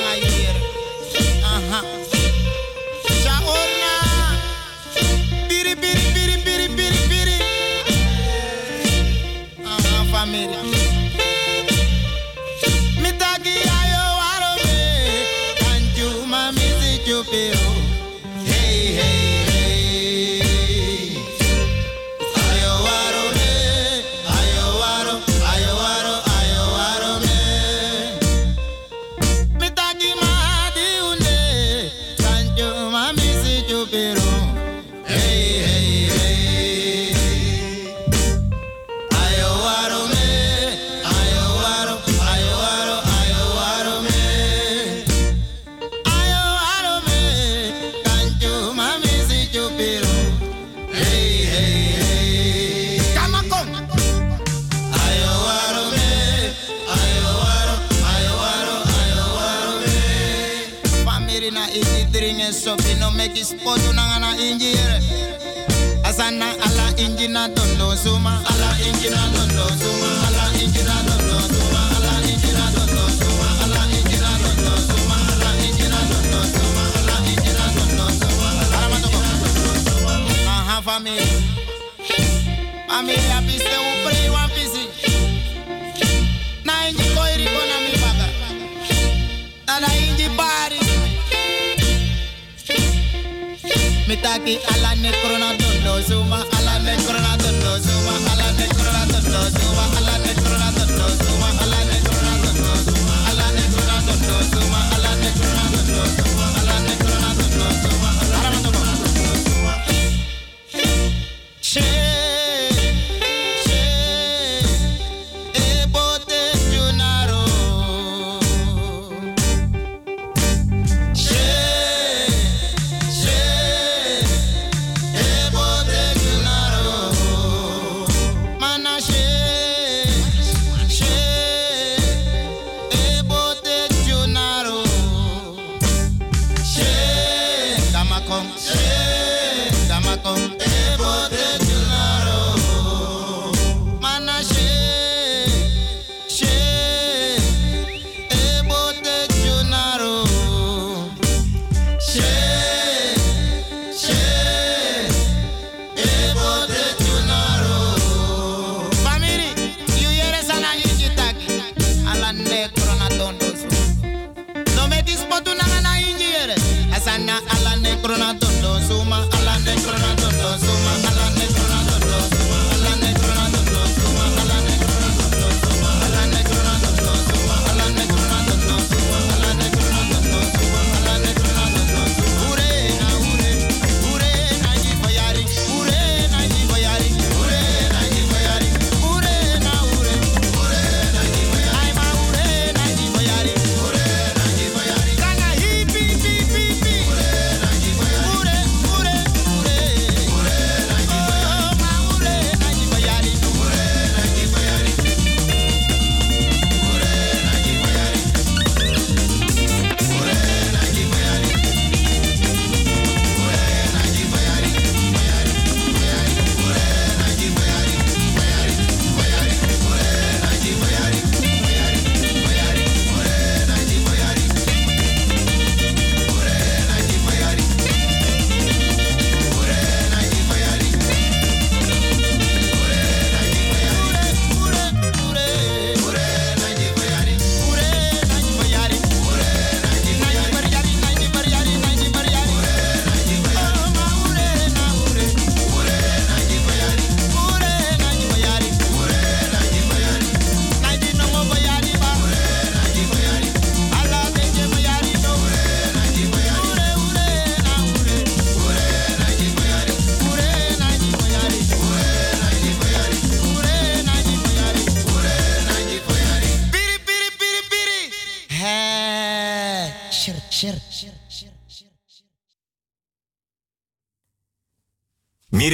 aha mami. Mami, la piste upre y wan pisi. Na Indi koiri kona mi baga. Na na inji pari. Mitaki ala nekrona dondo zuma, ala nekrona dondo zuma.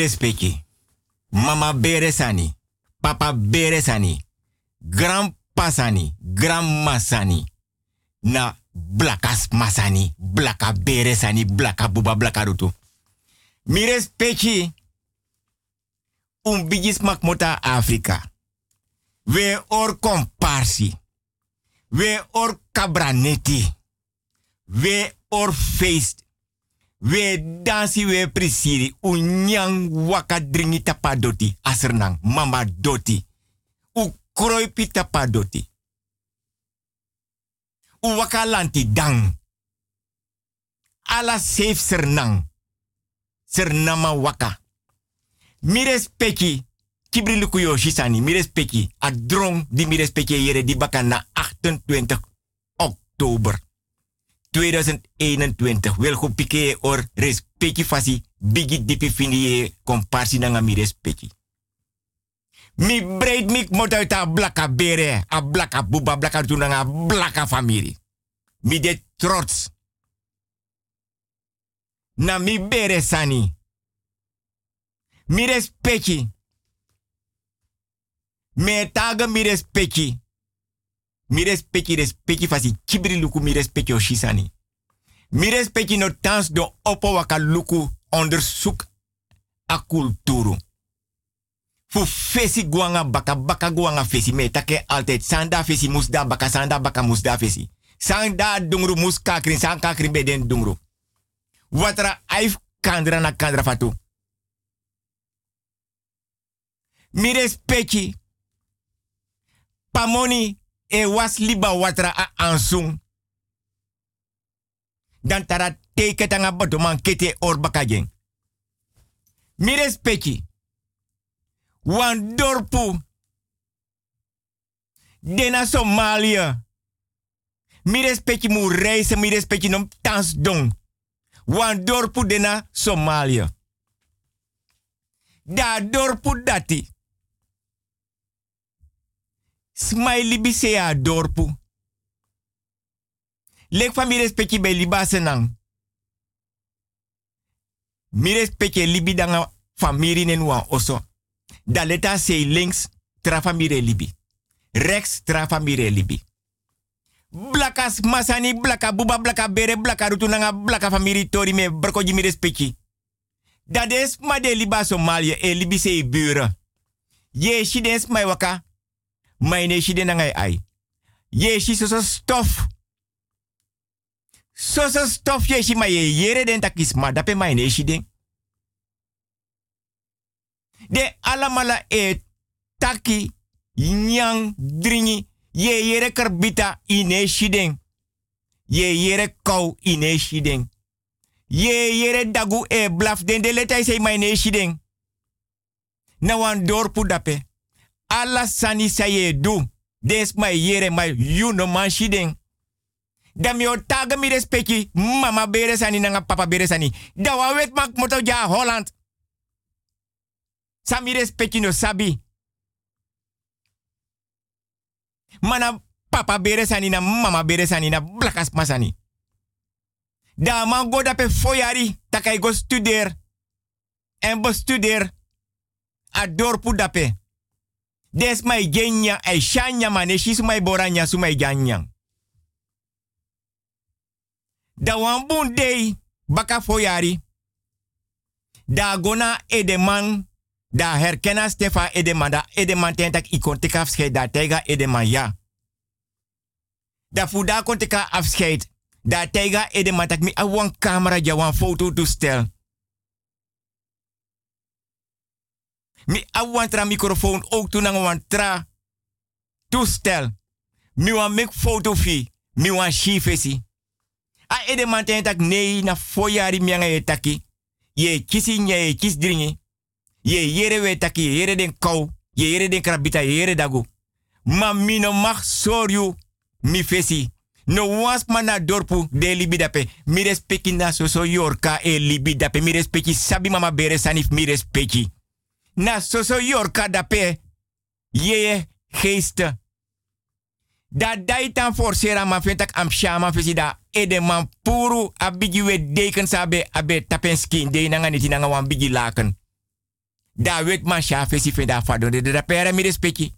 Respecti. Mama bere sani. Papa bere sani. Grandpa sani. Grandma sani. Na blakas masani. Blaka bere sani. Blaka buba blaka rutu. Mi respecti. Un makmota Afrika. We or komparsi. We or kabraneti. We or feest. We dansi we prisiri. Unyang waka dringi tapa doti. Asernang. Mama doti. U kroipi tapa doti. U waka lanti dang. Ala safe sernang. Sernama waka. Mi respecti. Kibri luku yo shisani. Mi. A drong di mi respecti yere di baka na 28 oktober. 2021 wel go pike or respecti fasi bigi dipi fini komparsi nanga mi respecti. Mi breed mik mot uit blaka bere, a blaka buba, blaka tunanga, blaka famiri. Mi de trots. Na mi bere sani. Mi respecti. Me taga mi respecti. Mi respecti respecti fasi kibri luku mi respecti oshisani. Mi respecti no tans do opo waka luku onderzoek a kulturu. Fu fesi guanga baka baka guanga fesi me take altijd sanda fesi musda baka sanda baka musda fesi. Sanda dungru mus kakrin san kakrin beden dungru. Watra aif kandra na kandra fatu. Mi respecti. Pamoni e was liba watra a ansung. Dan tara teke tanga botoman kete or bakajen. Mi respecti. Wan dorpu. Dena Somalia. Mi respecti mu reizen, mi respecti nom tans don. Wan dorpu dena Somalia. Da dorpu dati. Smai libi se a dorpu. Lek van mi bij liba senang. Mi respecti libi danga famiri nen oso. Da leta se links tra famire libi. Rechts tra famire libi. Blakas masani blaka buba blaka bere blaka rutu nanga blaka famiri tori me broko mi respecti. Dat is ma de liba Somalia e libi se buren. Ye shidens mai waka. Mai ne shiden nanga ai. Ye shi so stof. So stof ye shi ma ye yere den takis ma dape ne shiden. De alamala e taki nyang dringi ye yere karbita ine shiden. Ye yere kou ine shiden. Ye yere dagu e blaf den de letai sei mai ne shiden. Na wan dorpu dape. Alla sani sa ye du. Des mai yere mai you no man shiden. Da mi o respecti mama bere sani nanga papa bere sani. Da wa wet mak moto ja Holland. Sa mi respecti no sabi. Mana papa bere sani na mama bere sani na blakas masani. Da man go dape foyari takai go studeer. En bestudeer. A dorpu dape. Des mai genya ai shanya mane shi sumai boranya sumai ganyang. Da wan bun dei baka foyari. Da gona edeman da herkena Stefa edeman da edeman tentak ikon teka afscheid da tega edeman ja. Da fuda kon teka afscheid da tega edeman tak mi awan camera ja wan foto toestel. Mi awan tra microfoon ook toen aan wan tra toestel. Mi wan make foto fi. Mi wan shifesi. A edeman tentak nee na foyari mianga ye taki. Ye kisi nye ye kis dringi. Ye yere we taki, ye yere den kou, ye yere den krabita, ye yere dagu. Ma mi no mag soryu mi fesi. No was mana dorpu de libi dape. Mi respecti na so yorka e libi dape. Mi respecti sabi mama bere sanif mi respecti. Na so so yorka dape. Ye geeste. Da daitan forcera ma fentak am shama da ede man puru abigi we sabe abe tapenski de nanga niti nanga wan bigi laken. Da wet man sha fesi fe da fado de da pere mi respecti.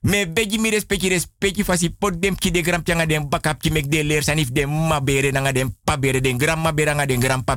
Me begi mi respecti respecti fasi pot dem ki de gram pianga dem bakap ki mek de leer sanif de ma bere nanga dem pa bere den gram ma bere nanga den gram pa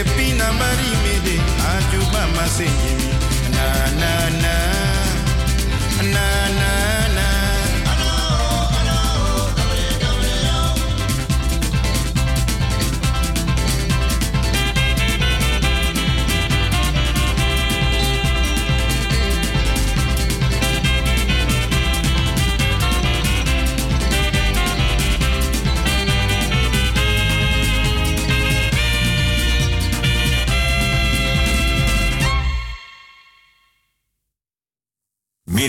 Fepina bari mide aju bama senjimi. Na na na. Na na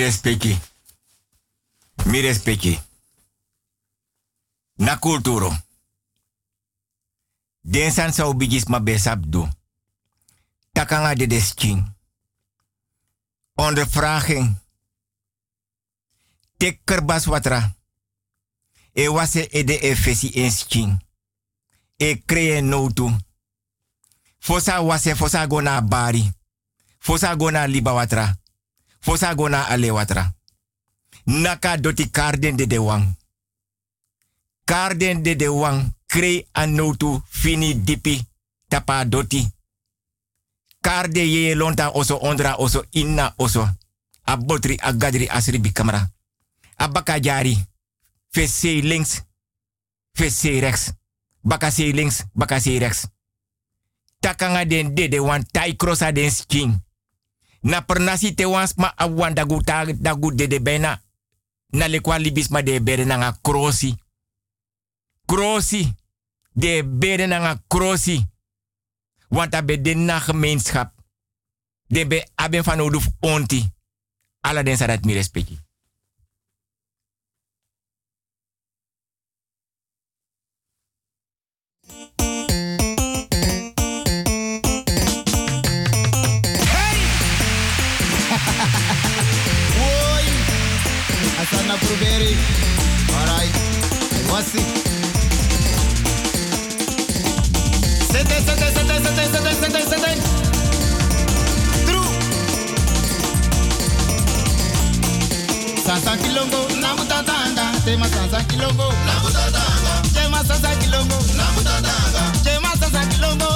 respecti. Mi. Na kulturo. Den san sa ubigis ma besap do. Takanga de desking. Ondervraging. Tekker bas watra. E wase e de e fesi en sking. E kreye notu. Fosa wase fosa gona bari. Fosa gona liba watra. Fosa gona ale watra. Naka doti karden de de wang. Karden de de wang kre anotu fini dipi tapa doti. Karde ye lonta oso ondra oso inna oso. Abotri agadri asri bi kamera. Abaka jari. Fese links. Fese rechts. Baka se links. Baka se rechts. Takanga den de de wan tai krosa den skin. Na pernasi te wans ma awan dagu ta dagu bena. Na lekwa libis ma de bere na nga krosi. Krosi. De bere na. Want abe de na gemeenschap. De be aben van oduf onti. Alla den sadat mi respecti. Bruberi. Alright. Wasi. Sete, sete, sete, sete, sete, sete, sete. True. Sansa kilongo, namutatanga. Tema sansa kilongo, namutatanga. Tema sansa kilongo, namutatanga. Tema sansa kilongo,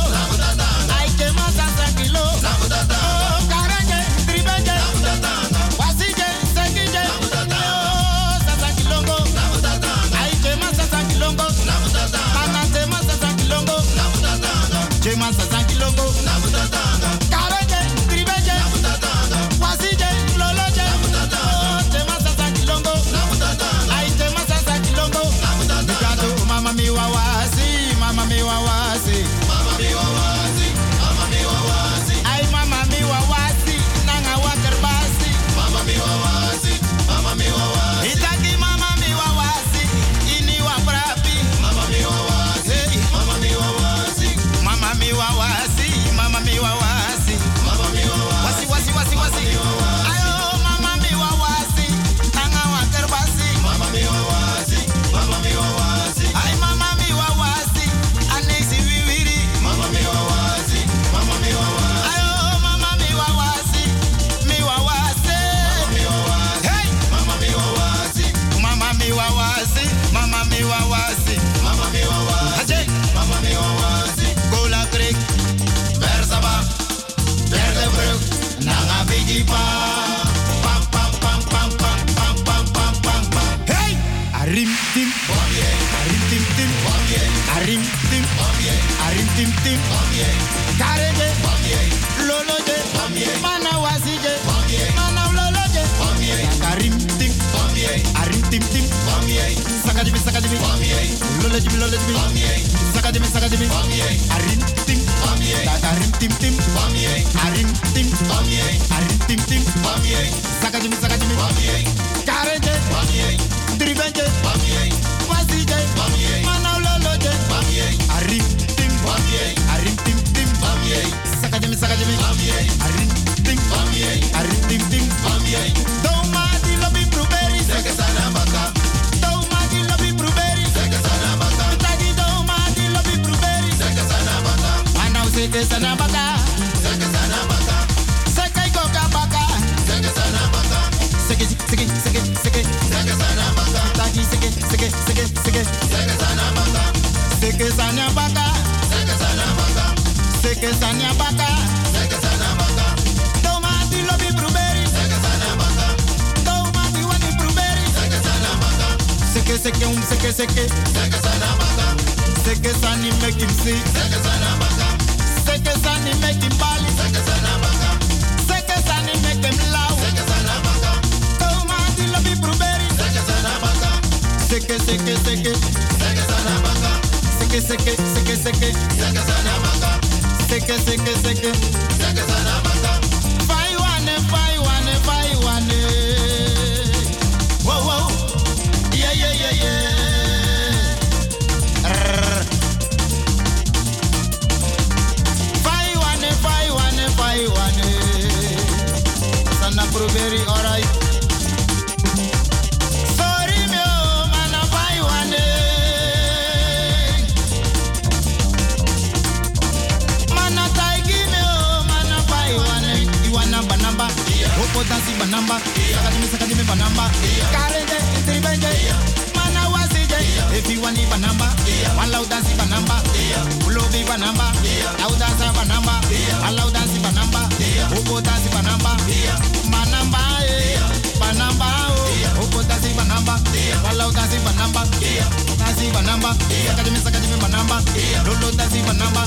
manamba, sakadi mi sakadi mi manamba, lolo dazi manamba,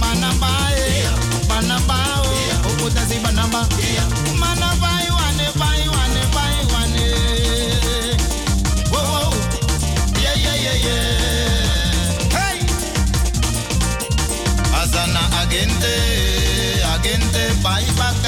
manamba, manamba, oko dazi manamba, manamba, iwane, iwane, iwane, wo, yeah, yeah, yeah, yeah, hey, Azana agente, agente, bye, bye.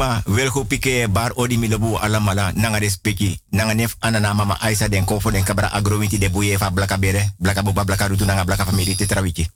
Ma wel go pike bar odi milobu alamala nanga respeki nanga nef anana mama Aisa den kofo den kabra agro winti de buye fa blaka bere blaka boba blaka rutu nanga blaka family tetrawiki.